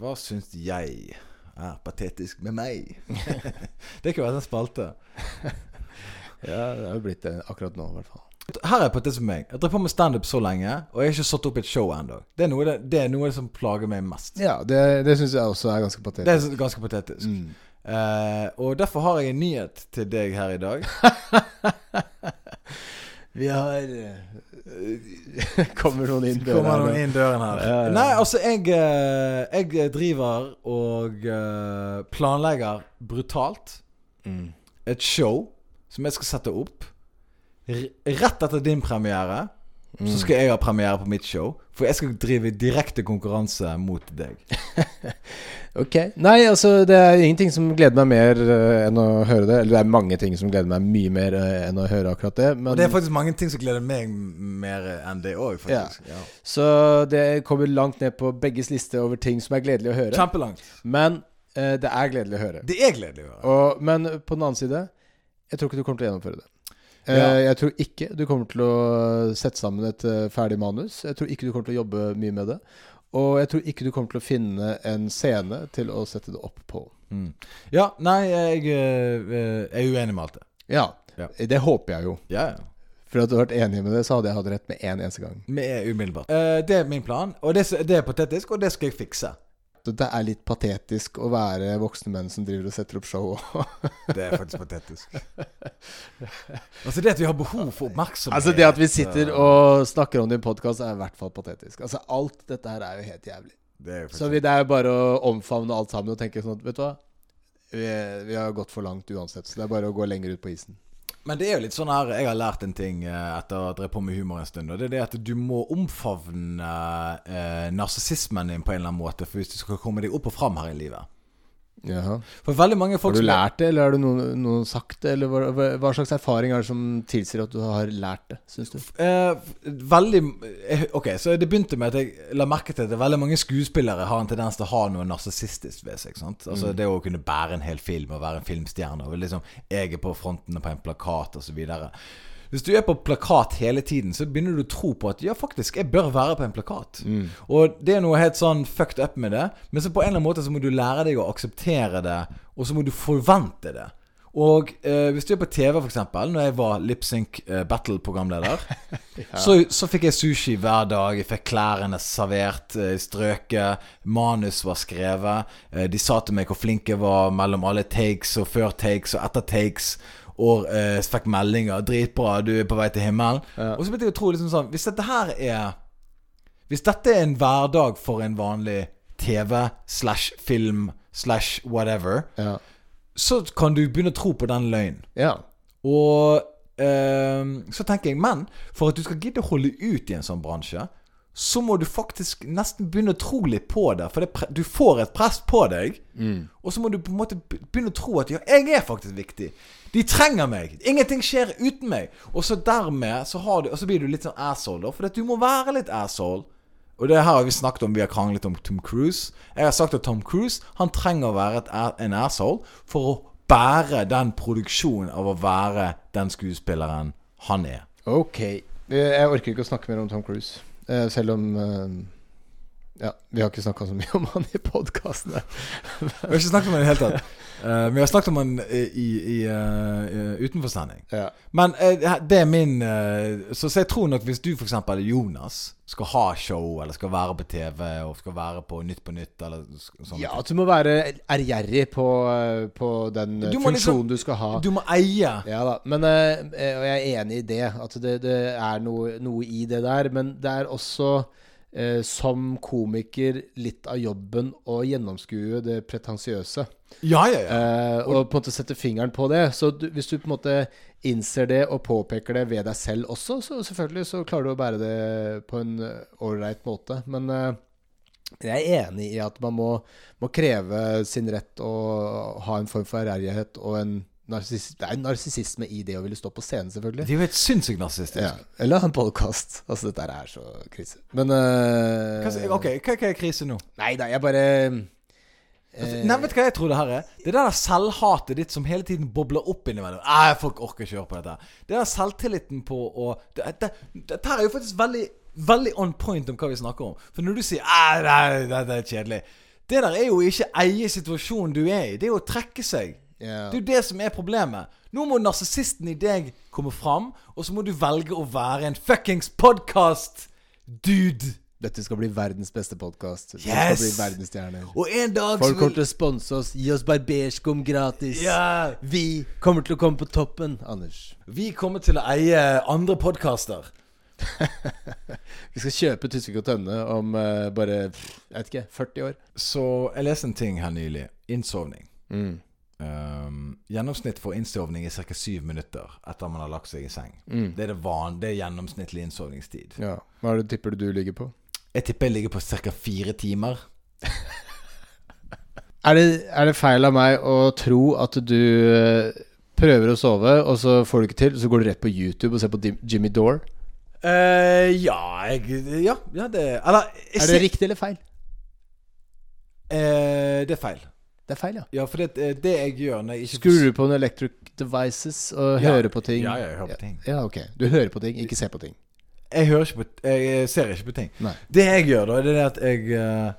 hva syns jeg er patetisk med meg? det kunne vært en spalte. Ja, det har jo blitt det akkurat nå, i hvert fall. her er patetisk med meg. Jeg har på med standup så lenge, og jeg har ikke satt opp et show ennå. Det, det er noe som plager meg mest. Ja, det, det syns jeg også er ganske patetisk. Det er ganske patetisk. Mm. Uh, og derfor har jeg en nyhet til deg her i dag. Vi har eh, Kommer noen inn døren, Kommer noen inn døren her. Ja, ja. Nei, altså, jeg, eh, jeg driver og eh, planlegger brutalt Mm. et show som jeg skal sette opp. Rett etter din premiere Mm. så skal jeg ha premiere på mitt show. For jeg skal drive direkte konkurranse mot deg. Ok. Nei, altså det er ingenting som gleder meg mer uh, enn å høre det. Eller det er mange ting som gleder meg mye mer uh, enn å høre akkurat det. Men, det er faktisk mange ting som gleder meg mer enn det òg, faktisk. Ja. så det kommer langt ned på begges liste over ting som er gledelig å høre. Kjempelangt. Men uh, det er gledelig å høre. Det er gledelig å høre. Og, men på den annen side, jeg tror ikke du kommer til å gjennomføre det. Eh, Ja. Jeg tror ikke du kommer til å sette sammen et eh, ferdig manus. Jeg tror ikke du kommer til å jobbe mye med det. Og jeg tror ikke du kommer til å finne en scene til å sette det opp på. Mm. Ja, nei, jeg eh, er uenig med alt det. Ja, Ja. det håper jeg jo. Ja, ja. For hadde du vært enig med det, så hadde jeg hatt rett med én eneste gang. Med umiddelbart. Uh, det er min plan, og det, det er patetisk, og det skal jeg fikse. Det er litt patetisk å være voksne menn som driver og setter opp show. Det er faktisk patetisk. altså det at vi har behov for oppmerksomhet altså Det at vi sitter og snakker om det i podkast, er i hvert fall patetisk. Altså Alt dette her er jo helt jævlig. det jo Så det er jo bare å omfavne alt sammen og tenke sånn at Vet du hva? Vi, vi har gått for langt uansett, så det er bare å gå lenger ut på isen. Men det er jo litt sånn her Jeg har lært en ting eh, etter å ha drevet på med humor en stund. Og det er det at du må omfavne eh, narsissismen din på en eller annen måte For hvis du skal komme deg opp og fram her i livet. Jaha. For veldig mange folk Har du lært det, eller har du noen, noen sagt det? Eller hva, hva, slags erfaring er det som tilsier at du har lært det, syns du? Eh, veldig eh, Ok, så det begynte med at jeg la merke til at veldig mange skuespillere har en tendens til å ha noe narsissistisk ved seg. Sant? Altså Det å kunne bære en hel film og være en filmstjerne. Og liksom Jeg er på fronten på en plakat osv. Hvis du er på plakat hele tiden, så begynner du å tro på at ja, faktisk, jeg bør være på en plakat. Og det er noe helt sånn fucked up med det. Men så på en eller annen måte så må du lære deg å akseptere det, og så må du forvente det. Og eh, hvis du er på TV, f.eks., når jeg var lipsync eh, battle-programleder, så, så fikk jeg sushi hver dag. Jeg fikk klærne servert, eh, strøket. Manus var skrevet. Eh, de sa til meg hvor flink jeg var mellom alle takes og før takes og etter takes. Og eh, fikk meldinger 'Dritbra, du er på vei til himmelen'. Ja. Og så begynte jeg å tro liksom sånn Hvis dette her er Hvis dette er en hverdag for en vanlig TV slash film slash whatever, Ja. så kan du begynne å tro på den løgnen. ja. Og ehm, så tenker jeg, men for at du skal gidde å holde ut i en sånn bransje, så må du faktisk nesten begynne å tro litt på det. For det, du får et press på deg, og så må du på en måte begynne å tro at ja, jeg er faktisk viktig. De trenger meg. Ingenting skjer uten meg. Og så dermed så, har du, og så blir du litt sånn asshole, da. For du må være litt asshole. Og det her har vi snakket om, vi har kranglet om Tom Cruise. Jeg har sagt at Tom Cruise Han trenger å være et, en asshole for å bære den produksjonen av å være den skuespilleren han er. Ok. Jeg orker ikke å snakke mer om Tom Cruise. Eh, selv om eh, Ja, vi har ikke snakka så mye om han i podkastene. Vi har ikke snakket om han i det hele tatt. Eh, vi har snakket om den i, i, eh, utenfor sending. Ja. Men eh, det er min så, så jeg tror nok hvis du f.eks. Jonas skal ha show, eller skal være på TV, og skal være på Nytt på Nytt, eller sk- sånn ja, at du må være ærgjerrig på, på den Du funksjonen liksom- funksjonen du skal ha. Du må eie. Ja da, men Og jeg er enig i det, at det, det er noe, noe i det der. Men det er også, eh, som komiker, litt av jobben å gjennomskue det pretensiøse. Ja, ja, ja. Eh, og på en måte sette fingeren på det. Så du, hvis du på en måte innser det og påpeker det ved deg selv også, så selvfølgelig så klarer du å bære det på en ålreit måte. Men eh, jeg er enig i at man må, må kreve sin rett og ha en form for ærgjerrighet og en Det er narsissisme i det å ville stå på scenen, selvfølgelig. Det er jo helt sinnssykt narsissistisk. Ja. Eller ha en podkast. Altså, dette er så krise. Men uh, Hva, ok, hva, hva er krise nå? Nei da, jeg bare eh, Nei, vet du hva jeg tror det her er? Det er det der selvhatet ditt som hele tiden bobler opp innimellom. Nei, folk orker ikke høre på dette. Det der selvtilliten på å det, det, Dette her er jo faktisk veldig Veldig on point om hva vi snakker om. For når du sier «Æ, nei, det, det er kjedelig Det der er jo ikke eie situasjonen du er i. Det er jo å trekke seg. Ja. Det er jo det som er problemet. Nå må narsissisten i deg komme fram, og så må du velge å være en fuckings podkast-dude. Dette skal bli verdens beste podkast. Yes! skal bli verdensstjerner. Og en dag Folk kommer til å sponse oss. Gi oss barberskum gratis. Ja. Vi kommer til å komme på toppen, Anders. Vi kommer til å eie andre podkaster. Vi skal kjøpe Tusvik og Tønne om uh, bare jeg vet ikke, 40 år. Så jeg leste en ting her nylig. Innsovning. Mm. Um, gjennomsnitt for innsovning er ca. syv minutter etter man har lagt seg i seng. Mm. Det er det van, det er gjennomsnittlig innsovningstid. Ja. Hva er det tipper du du ligger på? Jeg tipper jeg ligger på ca. fire timer. Er det, er det feil av meg å tro at du eh, prøver å sove, og så får du ikke til, så går du rett på YouTube og ser på Jimmy Dore? Uh, ja, jeg Ja, ja det Eller jeg Er det riktig eller feil? Uh, det er feil. Det er feil, ja. Ja, for det, eh, det jeg gjør når jeg ikke Skrur du på en electric devices og Ja. hører på ting? Ja, jeg hører på ting. Ja, ok. Du hører på ting, ikke ser på ting. Jeg hører ikke på Jeg ser ikke på ting. Nei. Det jeg gjør, da, det er at jeg eh,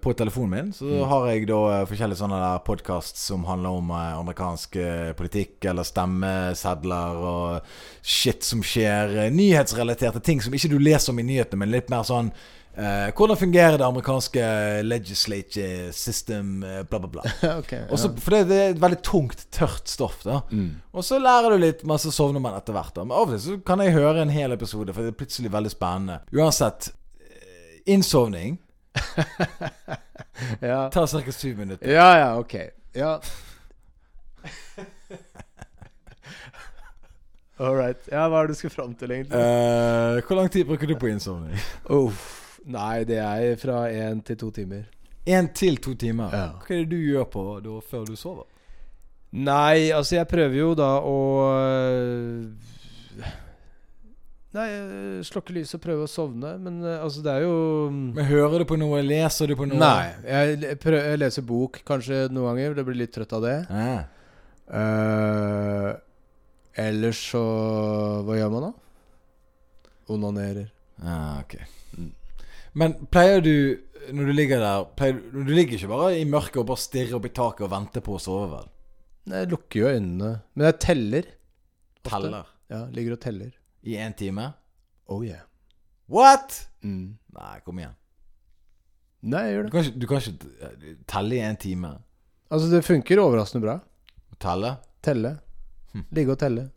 På telefonen min så Mm. har jeg da forskjellige sånne der podcasts som handler om amerikansk politikk, eller stemmesedler og shit som skjer. nyhetsrelaterte ting som ikke du leser om i nyhetene, men litt mer sånn eh, hvordan fungerer det amerikanske legislature system, uh, bla, bla, bla. okay, Også, ja. for det, det er et veldig tungt, tørt stoff. da Mm. Og så lærer du litt, men så sovner man etter hvert. da Men av og til så kan jeg høre en hel episode, for det er plutselig veldig spennende. Uansett, eh, innsovning ja. tar ca. syv minutter. ja, ja, ok. Ja. All right. Ja, hva er det du skal fram til, egentlig? Uh, hvor lang tid bruker du på innsovning? Uff. Nei, det er fra én til to timer. Én til to timer. Ja. Hva er det du gjør på da før du sover? Nei, altså jeg prøver jo da å øh, Nei, øh, slokke lyset og prøve å sovne, men øh, altså det er jo Men Hører du på noe? Leser du på noe? Nei. Jeg, prøver, jeg leser bok kanskje noen ganger. Det blir litt trøtt av det. Ja. Uh, ellers så Hva gjør man da? Onanerer. Ah, ok. Mm. Men pleier du, når du ligger der pleier, du- ligger ikke bare i mørket og bare stirrer opp i taket og venter på å sove, vel? Nei, jeg lukker jo øynene. Men jeg teller. ofte. Teller. Ja, ligger og teller. I én time? Oh yeah. What?! Mm. Nei, kom igjen. Nei, jeg gjør Du kan ikke, du kan ikke eh, telle i en time. Altså, det funker overraskende bra. Telle? Telle. Hm. Ligge og telle.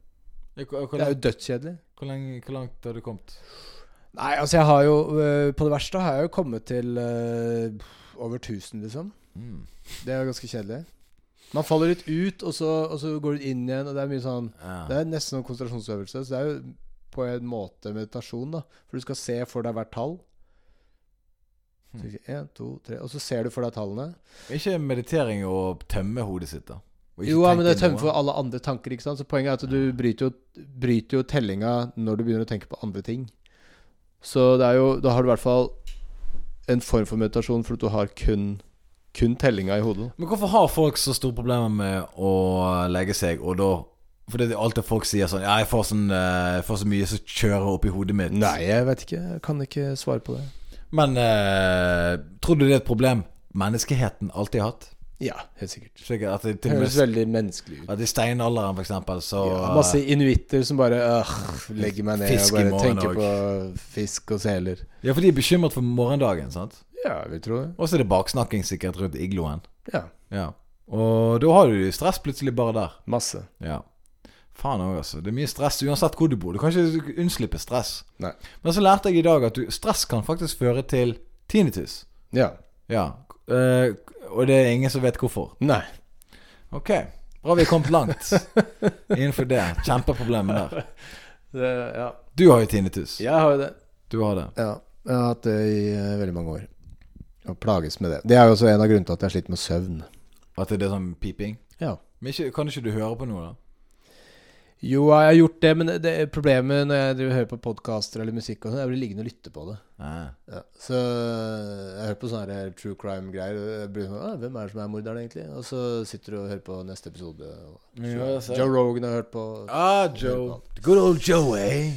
Ja, Hvor, hvor, Det er jo dødskjedelig. hvor, hvor langt har du kommet? Nei, altså jeg har jo øh, På det verste har jeg jo kommet til øh, over 1000, liksom. Mm. Det er jo ganske kjedelig. Man faller litt ut, og så, og så går du inn igjen, og det er mye sånn Ja. Det er nesten en konsentrasjonsøvelse. Så det er jo på en måte meditasjon, da. For du skal se for deg hvert tall. Hmm. Én, to, tre Og så ser du for deg tallene. Ikke meditering å tømme hodet sitt, da. Jo, ja, men det tømmer for alle andre tanker, ikke sant. Så poenget er at du bryter jo, bryter jo tellinga når du begynner å tenke på andre ting. Så det er jo Da har du i hvert fall en form for meditasjon, for du har kun kun tellinga i hodet. Men hvorfor har folk så store problemer med å legge seg, og da For det er alltid folk sier sånn Ja, jeg får, sånn, eh, jeg får så mye som kjører opp i hodet mitt. Nei, jeg vet ikke. Jeg kan ikke svare på det. Men eh, tror du det er et problem menneskeheten alltid har hatt? Ja, helt sikkert. Sikkert at det høres veldig menneskelig ut. At i steinalderen, for eksempel, så Ja, masse inuitter som bare øh, legger meg ned og bare tenker også. på fisk og seler. Ja, for de er bekymret for morgendagen, sant? Ja, vi tror tro det. Og så er det baksnakking sikkert rundt igloen. Ja, Ja. Og da har du stress plutselig bare der. masse. Ja. Faen òg, altså. Det er mye stress uansett hvor du bor. Du kan ikke unnslippe stress. Nei. Men så lærte jeg i dag at du, stress kan faktisk føre til tinnitus. Ja. Ja. Eh, og det er ingen som vet hvorfor. Nei. Ok. Bra vi er kommet langt innenfor det. Kjempeproblemet der. Det, ja. Du har jo tinnitus. Jeg har jo det. Du har det. Ja, jeg har hatt det i eh, veldig mange år. Og plages med det. Det er jo også en av grunnene til at jeg sliter med søvn. At det er sånn piping. Ja. Men ikke, kan ikke du høre på noe, da? Jo, jeg har gjort det, men det det, problemet når jeg driver hører på podkaster eller musikk, og sånn, jeg blir liggende og lytte på det. Ah. Ja. Så jeg hører på sånne her true crime-greier. Jeg blir sånn, ah, Hvem er det som er morderen, egentlig? Og så sitter du og hører på neste episode. Og Ja. Joe Rogan har hørt på. Ah, Joe. Good old Joe, eh?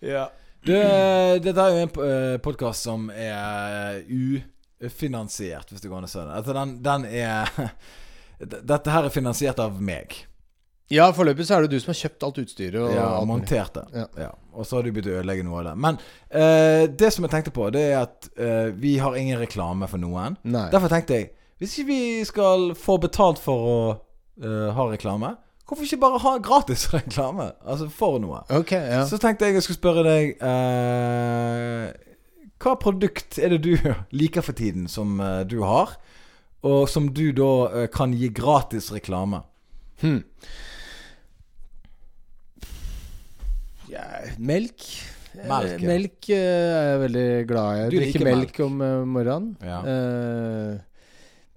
Ja. Du, eh, dette er jo en uh, podkast som er ufinansiert, hvis det går an å si det. Altså, den, den er Dette her er finansiert av meg. Ja, foreløpig så er det du som har kjøpt alt utstyret. Og Ja, alt montert det. Ja. Ja. Og så har du begynt å ødelegge noe av det. Men eh, det som jeg tenkte på, det er at eh, vi har ingen reklame for noen. Nei. Derfor tenkte jeg Hvis ikke vi skal få betalt for å eh, ha reklame, hvorfor ikke bare ha gratis reklame? Altså for noe. Okay, ja. Så tenkte jeg jeg skulle spørre deg eh, Hva produkt er det du liker for tiden som eh, du har, og som du da eh, kan gi gratis reklame? Hmm. Ja, melk. Melk, ja. melk uh, er jeg veldig glad i. Jeg Du drikker melk, melk. om uh, morgenen. Ja. Uh,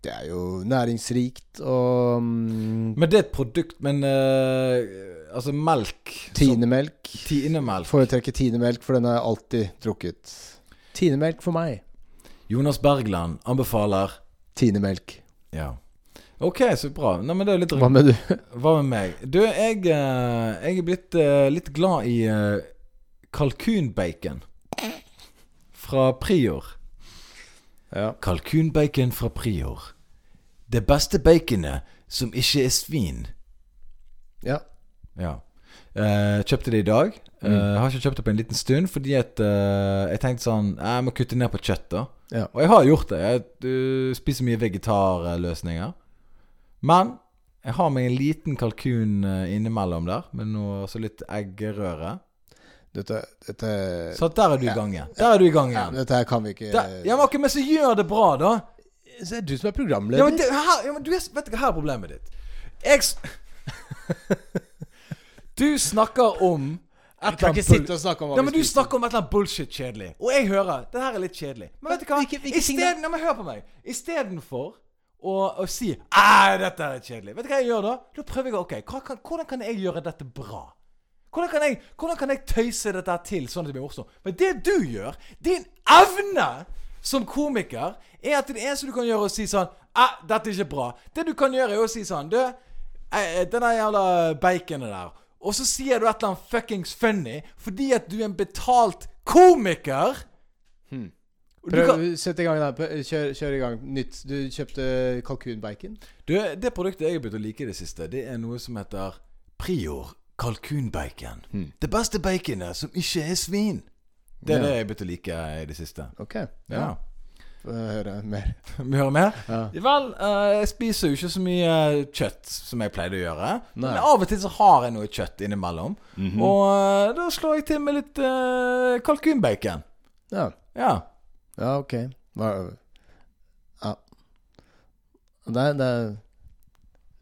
det er jo næringsrikt og um, Men det er et produkt Men Altså melk Tinemelk. Tinemelk. Foretrekker tinemelk, for den har jeg alltid drukket. Tinemelk for meg. Jonas Bergland anbefaler Tinemelk. Ja. Ok, så bra. Nei, men det er litt Hva med du? Hva med meg? Du, jeg, eh, jeg er blitt eh, litt glad i eh, kalkunbacon. Fra Prior. Ja. Kalkunbacon fra Prior. Det beste baconet som ikke er svin. ja. Ja. Uh, kjøpte det i dag. Mm. har ikke kjøpt det på en liten stund fordi at uh, jeg tenkte sånn Jeg må kutte ned på kjøtt, da. Ja. Og jeg har gjort det. Jeg uh, spiser mye vegetarløsninger. Men jeg har meg en liten kalkun eh, innimellom der, med noe altså litt eggerøre. Dette, dette Så der er du i gang igjen. Der er du i gang ja, igjen. Dette her kan vi ikke Der, ja, men ok, men så gjør det bra, da. Så er det du som er programleder. Ja, men, det, her, ja, men du, er- vet du hva her er problemet ditt? Jeg Du snakker om Jeg kan ikke sitte og snakke om hva Ja, men Du snakker om et eller annet bullshit kjedelig. Og jeg hører det her er litt kjedelig. Men vet du hva? Hvilke- hvilke? Isteden, ja, men hør på meg. Istedenfor å, og si Æ, dette er kjedelig. Vet du hva jeg gjør da? Da prøver jeg Ok, kan, hvordan kan jeg gjøre dette bra? Hvordan kan, jeg, hvordan kan jeg tøyse dette til sånn at det blir morsomt? Men det du gjør, din evne som komiker, er at det eneste du kan gjøre, er å si sånn Æ, dette er ikke bra. Det du kan gjøre, er å si sånn Du, den jævla baconet der. Og så sier du et eller annet fuckings funny fordi at du er en betalt komiker. Og du Prøv, kan- Sett i gang da. Kjør, kjør i gang. Nytt. Du kjøpte kalkunbacon. Du, det produktet jeg har begynt å like i det siste, det er noe som heter Prior kalkunbacon. Hmm. Det beste baconet som ikke er svin. Det er Ja. det jeg har begynt å like i det siste. Ok. Ja. ja. høre mer. Vi hører mer? Ja. Vel, eh, jeg spiser jo ikke så mye kjøtt som jeg pleide å gjøre. Nei. Men av og til så har jeg noe kjøtt innimellom. Og eh, da slår jeg til med litt uh, kalkunbacon. Ja. Ja. Ja, ok. Hva Ja. Det er, det er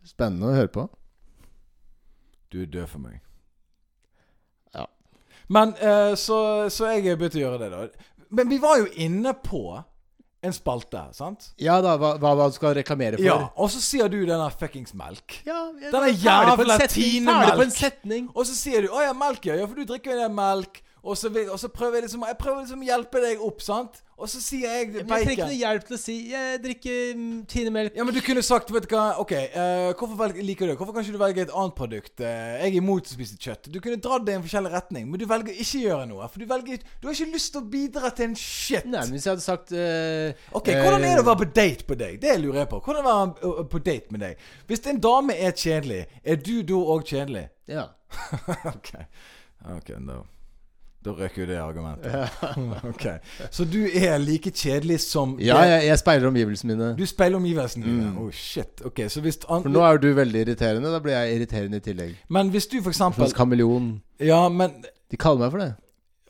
spennende å høre på. Du er død for meg. Ja. Men eh, så, så jeg begynte begynt å gjøre det, da. Men vi var jo inne på en spalte, sant? Ja da, hva, hva hva du skal reklamere for. Ja. Og så sier du denne fuckings melk. Ja, jeg- Den er ferdig på en jævla setning, tinemelk. Ferdig på en setning. Og så sier du 'Å ja, melk, ja'. Ja, for du drikker jo den melk. Og så, vil, og så prøver jeg liksom Jeg prøver liksom å hjelpe deg opp, sant? Og så sier jeg bacon. jeg trenger ikke noe hjelp til å si 'jeg drikker tinemelk'. Ja, men du kunne sagt, vet du hva Ok, uh, hvorfor velger, liker du det? Hvorfor kan ikke du velge et annet produkt? Uh, jeg er imot å spise kjøtt. Du kunne dratt det i en forskjellig retning, men du velger ikke å gjøre noe. For du velger Du har ikke lyst til å bidra til en shit. Nei, men hvis jeg hadde sagt uh, Ok, Hvordan er det å være på date på deg? Det lurer jeg på. Hvordan er det å være på date med deg? Hvis en dame er kjedelig, er du da òg kjedelig? Ja. ok. Ok, da Da røk jo det argumentet. ok. Så du er like kjedelig som ja, jeg, jeg speiler omgivelsene mine. Du speiler omgivelsene dine. Mm. Oh, shit. Ok, så hvis an... For nå er jo du veldig irriterende. Da blir jeg irriterende i tillegg. Men hvis du for eksempel Slags kameleon. Ja, men De kaller meg for det.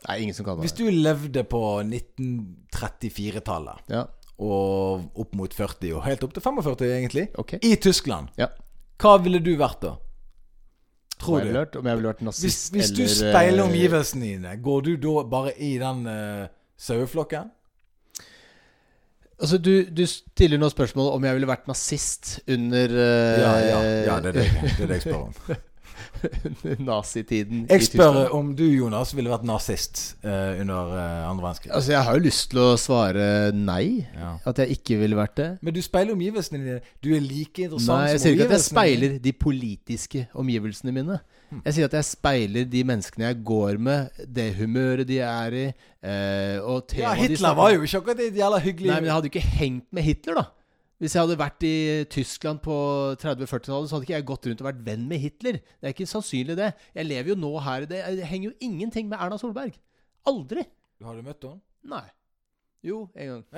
Nei, ingen som kaller meg hvis du levde på 1934-tallet, Ja, og opp mot 40, og helt opp til 45 egentlig, ok. i Tyskland, Ja. hva ville du vært da? Tror du? vært, om jeg ville vært Hvis, nazist hvis du eller, speiler eh, omgivelsene dine, går du da bare i den uh, saueflokken? Altså, du, du stiller nå spørsmål om jeg ville vært nazist under uh, Ja, ja, ja det, er det, det er det jeg spør om. nazitiden Jeg spør om du, Jonas, ville vært nazist uh, under uh, andre verdenskrig. Altså, jeg har jo lyst til å svare nei. Ja. At jeg ikke ville vært det. Men du speiler omgivelsene dine. Du er like interessant Nei, jeg som sier ikke at jeg speiler de politiske omgivelsene mine. Jeg sier at jeg speiler de menneskene jeg går med, det humøret de er i. Uh, og Ja, Hitler var jo ikke akkurat et jævla hyggelig Nei, men jeg hadde jo ikke hengt med Hitler, da. Hvis jeg hadde vært i Tyskland på 30-40-tallet, så hadde ikke jeg gått rundt og vært venn med Hitler. Det er ikke sannsynlig, det. Jeg lever jo nå her. Det henger jo ingenting med Erna Solberg. Aldri. Har du møtt henne? Nei. Jo, en gang.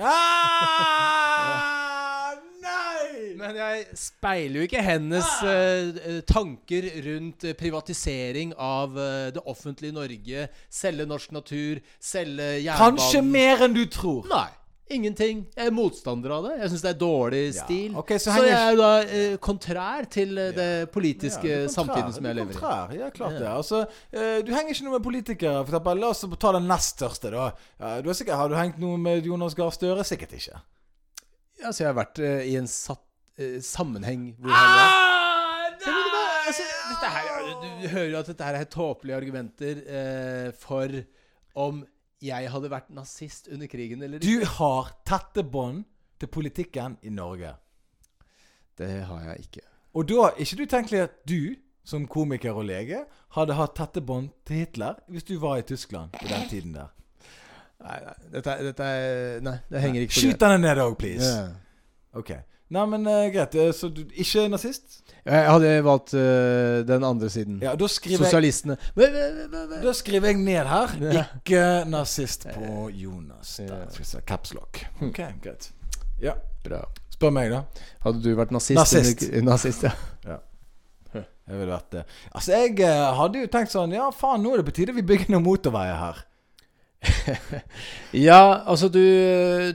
Ah, nei! Men jeg speiler jo ikke hennes uh, tanker rundt privatisering av uh, det offentlige Norge. Selge norsk natur, selge jernbanen. Kanskje mer enn du tror. Nei. Ingenting. Jeg er motstander av det. Jeg syns det er dårlig Ja, stil. ok, så så, henger- jeg er jo da eh, kontrær til eh, det politiske Ja, samtiden som jeg er lever i. kontrær, Ja, klart det. Altså, eh, du henger ikke noe med politikere. For eksempel, la oss ta den nest største, da. Du har, sikkert, har du hengt noe med Jonas Gahr Støre? Sikkert ikke. Altså, jeg har vært eh, i en satt, eh, sammenheng hvor han var Ah? Altså, her, du, du hører jo at dette her er tåpelige argumenter for om jeg hadde vært nazist under krigen eller ikke. Du har tette bånd til politikken i Norge. Det har jeg ikke. Og da er ikke du tenkelig at du, som komiker og lege, hadde hatt tette bånd til Hitler hvis du var i Tyskland på den tiden der? Nei, nei, dette, dette er Nei, det henger ikke på Skyt denne ned òg, please. Yeah. Ok. Nei, men uh, greit. eh, Så du ikke nazist? Jeg hadde valgt uh, den andre siden. Ja, da Sosialistene. jeg. Da skriver jeg ned her Ikke nazist på Jonas. Ja. Der skal vi se. Caps. Ok, greit. Ja. Bra. Spør meg, da. Hadde du vært nazist? Nazist. nazist ja. Jeg ville vært det. Altså, jeg hadde jo tenkt sånn Ja, faen, nå er det på tide vi bygger noen motorveier her. ja, altså du,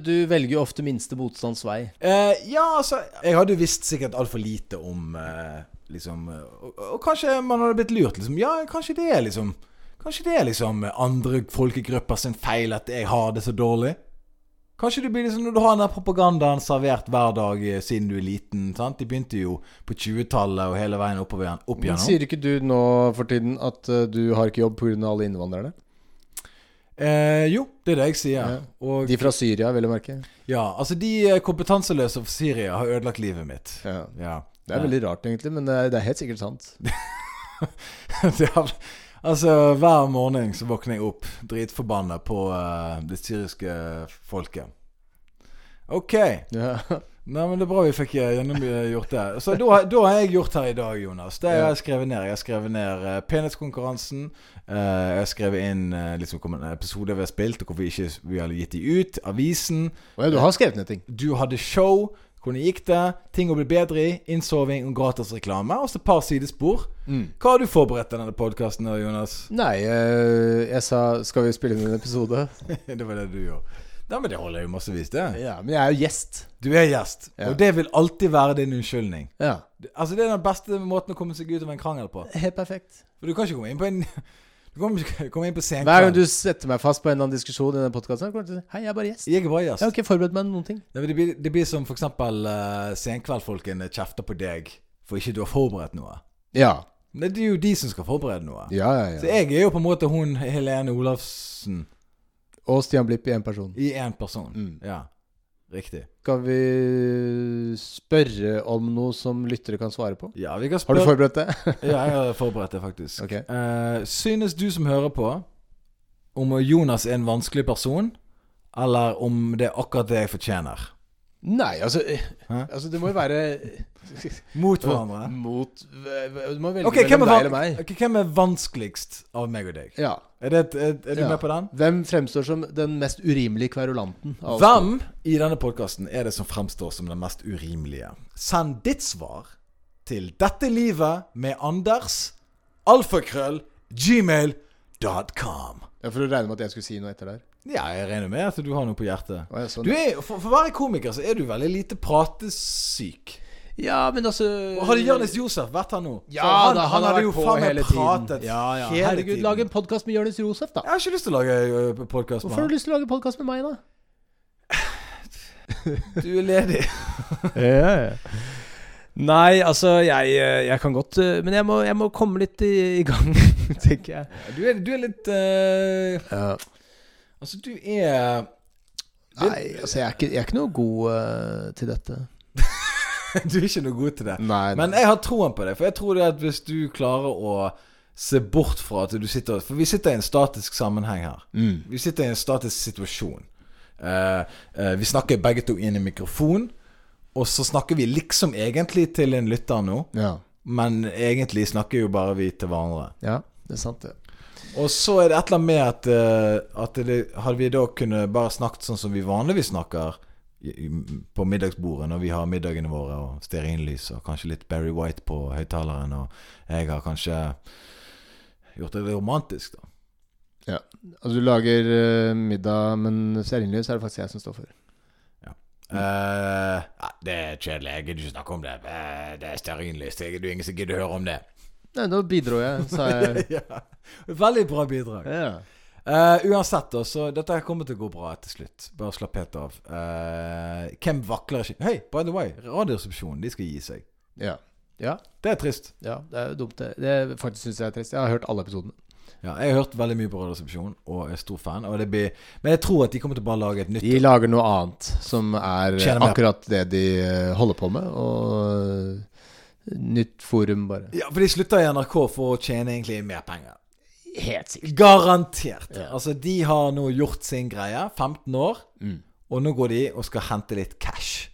du velger jo ofte minste motstands vei. Eh, ja, altså Jeg hadde jo visst sikkert altfor lite om eh, Liksom og, og kanskje man hadde blitt lurt, liksom. Ja, kanskje det er liksom Kanskje det er liksom andre folkegrupper sin feil at jeg har det så dårlig? Kanskje du blir liksom når du har den der propagandaen servert hver dag eh, siden du er liten. sant? De begynte jo på 20-tallet og hele veien oppover igjen. Opp Men sier ikke du nå for tiden at eh, du har ikke jobb pga. alle innvandrerne? Eh, jo, det er det jeg sier. Ja. Og De fra Syria, vil jeg merke. ja, altså de eh, kompetanseløse fra Syria har ødelagt livet mitt. Ja. Ja. Det er veldig rart, egentlig, men det er, det er helt sikkert sant. Altså, hver morgen så våkner jeg opp dritforbanna på uh, det syriske folket. OK. Ja. Nei, men Det er bra vi fikk eh, gjennomgjort det. Så da, da har jeg gjort her i dag, Jonas. Det har jeg skrevet ned. Jeg har skrevet ned penhetskonkurransen. Eh, jeg har skrevet inn uh, liksom, episoder vi har spilt, og hvorfor ikke vi har gitt de ut. Avisen. Oh, ja, du har skrevet ned ting. Du hadde show. Hvordan gikk det? Ting å bli bedre i. Innsoving og gratisreklame. Og så et par sidespor. Hva har du forberedt til denne podkasten, Jonas? Nei, uh, jeg sa Skal vi spille inn en episode? det var det du gjorde. Nei, men det holder jo massevis, det. Ja, men jeg er jo gjest. Du er gjest, Ja. og det vil alltid være din unnskyldning. Ja. Altså Det er den beste måten å komme seg ut av en krangel på. Helt perfekt. For du kan ikke komme inn på en Du kom inn på Hver gang du setter meg fast på en eller annen diskusjon i denne podkasten, kommer du til å si Hei, jeg er bare gjest. Jeg er bare gjest. Jeg har ikke forberedt meg noen ting. Det, blir, det blir som eksempel uh, senkveldfolkene kjefter på deg for ikke du har forberedt noe. Ja. Det er jo de som skal forberede noe. Ja, ja, ja. Så jeg er jo på en måte hun Helene Olafsen Og Stian Blipp i én person. i én person. Mm. Ja. Riktig. Skal vi spørre om noe som lyttere kan svare på? Ja, vi kan Har du forberedt det? Ja, jeg har forberedt det, faktisk. Okay. Uh, synes du som hører på, om Jonas er en vanskelig person, eller om det er akkurat det jeg fortjener? Nei, altså, eh, altså Det må jo være Mot hverandre? mot Du må velge Ok, hvem mellom deg eller meg. Okay, hvem er vanskeligst av meg og deg? Ja. Er, det er, er du Ja. med på den? Hvem fremstår som den mest urimelige kverulanten? Hvem i denne podkasten er det som fremstår som den mest urimelige? Send ditt svar til Dette livet med Anders alfakrøll gmail.com. Ja, For du regner med at jeg skulle si noe etter der? Ja, jeg regner med at du har noe på hjertet. Ja, sånn. Du er, for, for å være komiker så er du veldig lite pratesyk. Ja, men altså Hadde Jonis Josef vært her nå Ja, han, da, han, hadde jo faen meg pratet Ja, ja. hele Herregud, tiden. lag en podkast med Jonis Josef, da. Jeg har ikke lyst til å lage podkast Hvorfor har du lyst til å lage podkast med meg, da? Du er ledig. ja, ja. Nei, altså, jeg, jeg kan godt eh, Men jeg må, jeg må komme litt i, i gang, tenker jeg. Du er, du er litt uh, Ja. Altså, du er Nei, altså, jeg er ikke, jeg er ikke noe god uh, til dette. Du er ikke noe god til det. Nei, Men jeg har troen på det. For jeg tror det at hvis du klarer å se bort fra at du sitter For vi sitter i en statisk sammenheng her. mm. Vi sitter i en statisk situasjon. Uh, uh, vi snakker begge to inn i mikrofon. Og så snakker vi liksom egentlig til en lytter nå, Ja. men egentlig snakker jo bare vi til hverandre. ja, det er sant, det. Og så er det et eller annet med at, uh, at det, hadde vi da kunne bare snakket sånn som vi vanligvis snakker i, i, på middagsbordet når vi har middagene våre og stearinlys og kanskje litt Barry White på høyttaleren, og jeg har kanskje gjort det romantisk, da. Ja. Altså, du lager uh, middag, men stearinlys er det faktisk jeg som står for. Ja, det er kjedelig. Jeg gidder ikke snakke om det. Det er stearinlys. Det er ingen som gidder å høre om det. Nei, nå bidro jeg, sa jeg. ja. Veldig bra bidrag. ja. Uh, uansett, da, så dette kommer til å gå bra til slutt. Bare slapp helt av. Uh, hvem vakler ikke Hei, by the way, Radioresepsjonen, de skal gi seg. Ja. Ja, Det er trist. ja, det er dumt, det. det faktisk syns jeg er trist. Jeg har hørt alle episodene. Ja, jeg har hørt veldig mye på Radioresepsjonen og er stor fan. Blir, men jeg tror at de kommer til å bare lage et nytt De lager noe annet som er akkurat det de eh, holder på med. Og nytt forum, bare. Ja, for de slutter i NRK for å tjene egentlig mer penger. Helt sikkert. Garantert. Ja. Altså, de har nå gjort sin greie. 15 år. Mm. Og nå går de og skal hente litt cash.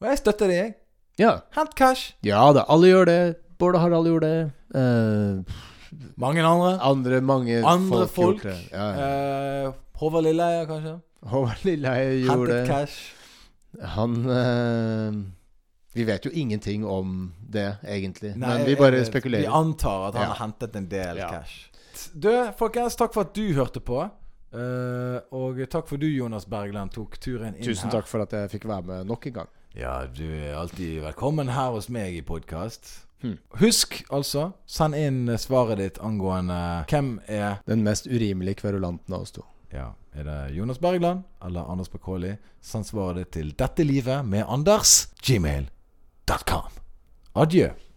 Og jeg støtter de, jeg. Ja. Hent cash. ja da, alle gjør det. Bård og Harald gjorde det. Uh, Mange andre. andre, mange Andre folk, folk. Ja, ja. Uh, Håvard Lilleheie, kanskje. Håvard Lilleheie gjorde Hentet cash. Han eh, Vi vet jo ingenting om det, egentlig. Nei, men vi bare vet, spekulerer. Vi antar at han Ja. har hentet en del Ja. cash. Du, folkens, takk for at du hørte på. Uh, og takk for du, Jonas Bergland, tok turen inn Tusen her. takk for at jeg fikk være med nok en gang. Ja, du er alltid velkommen her hos meg i podkast. Hmm. Husk altså, send inn svaret ditt angående hvem er Den mest urimelige kverulanten av oss to. Ja, Er det Jonas Bergland eller Anders Bakkoli? Send svaret ditt til dette livet med Anders gmail.com. Adieu.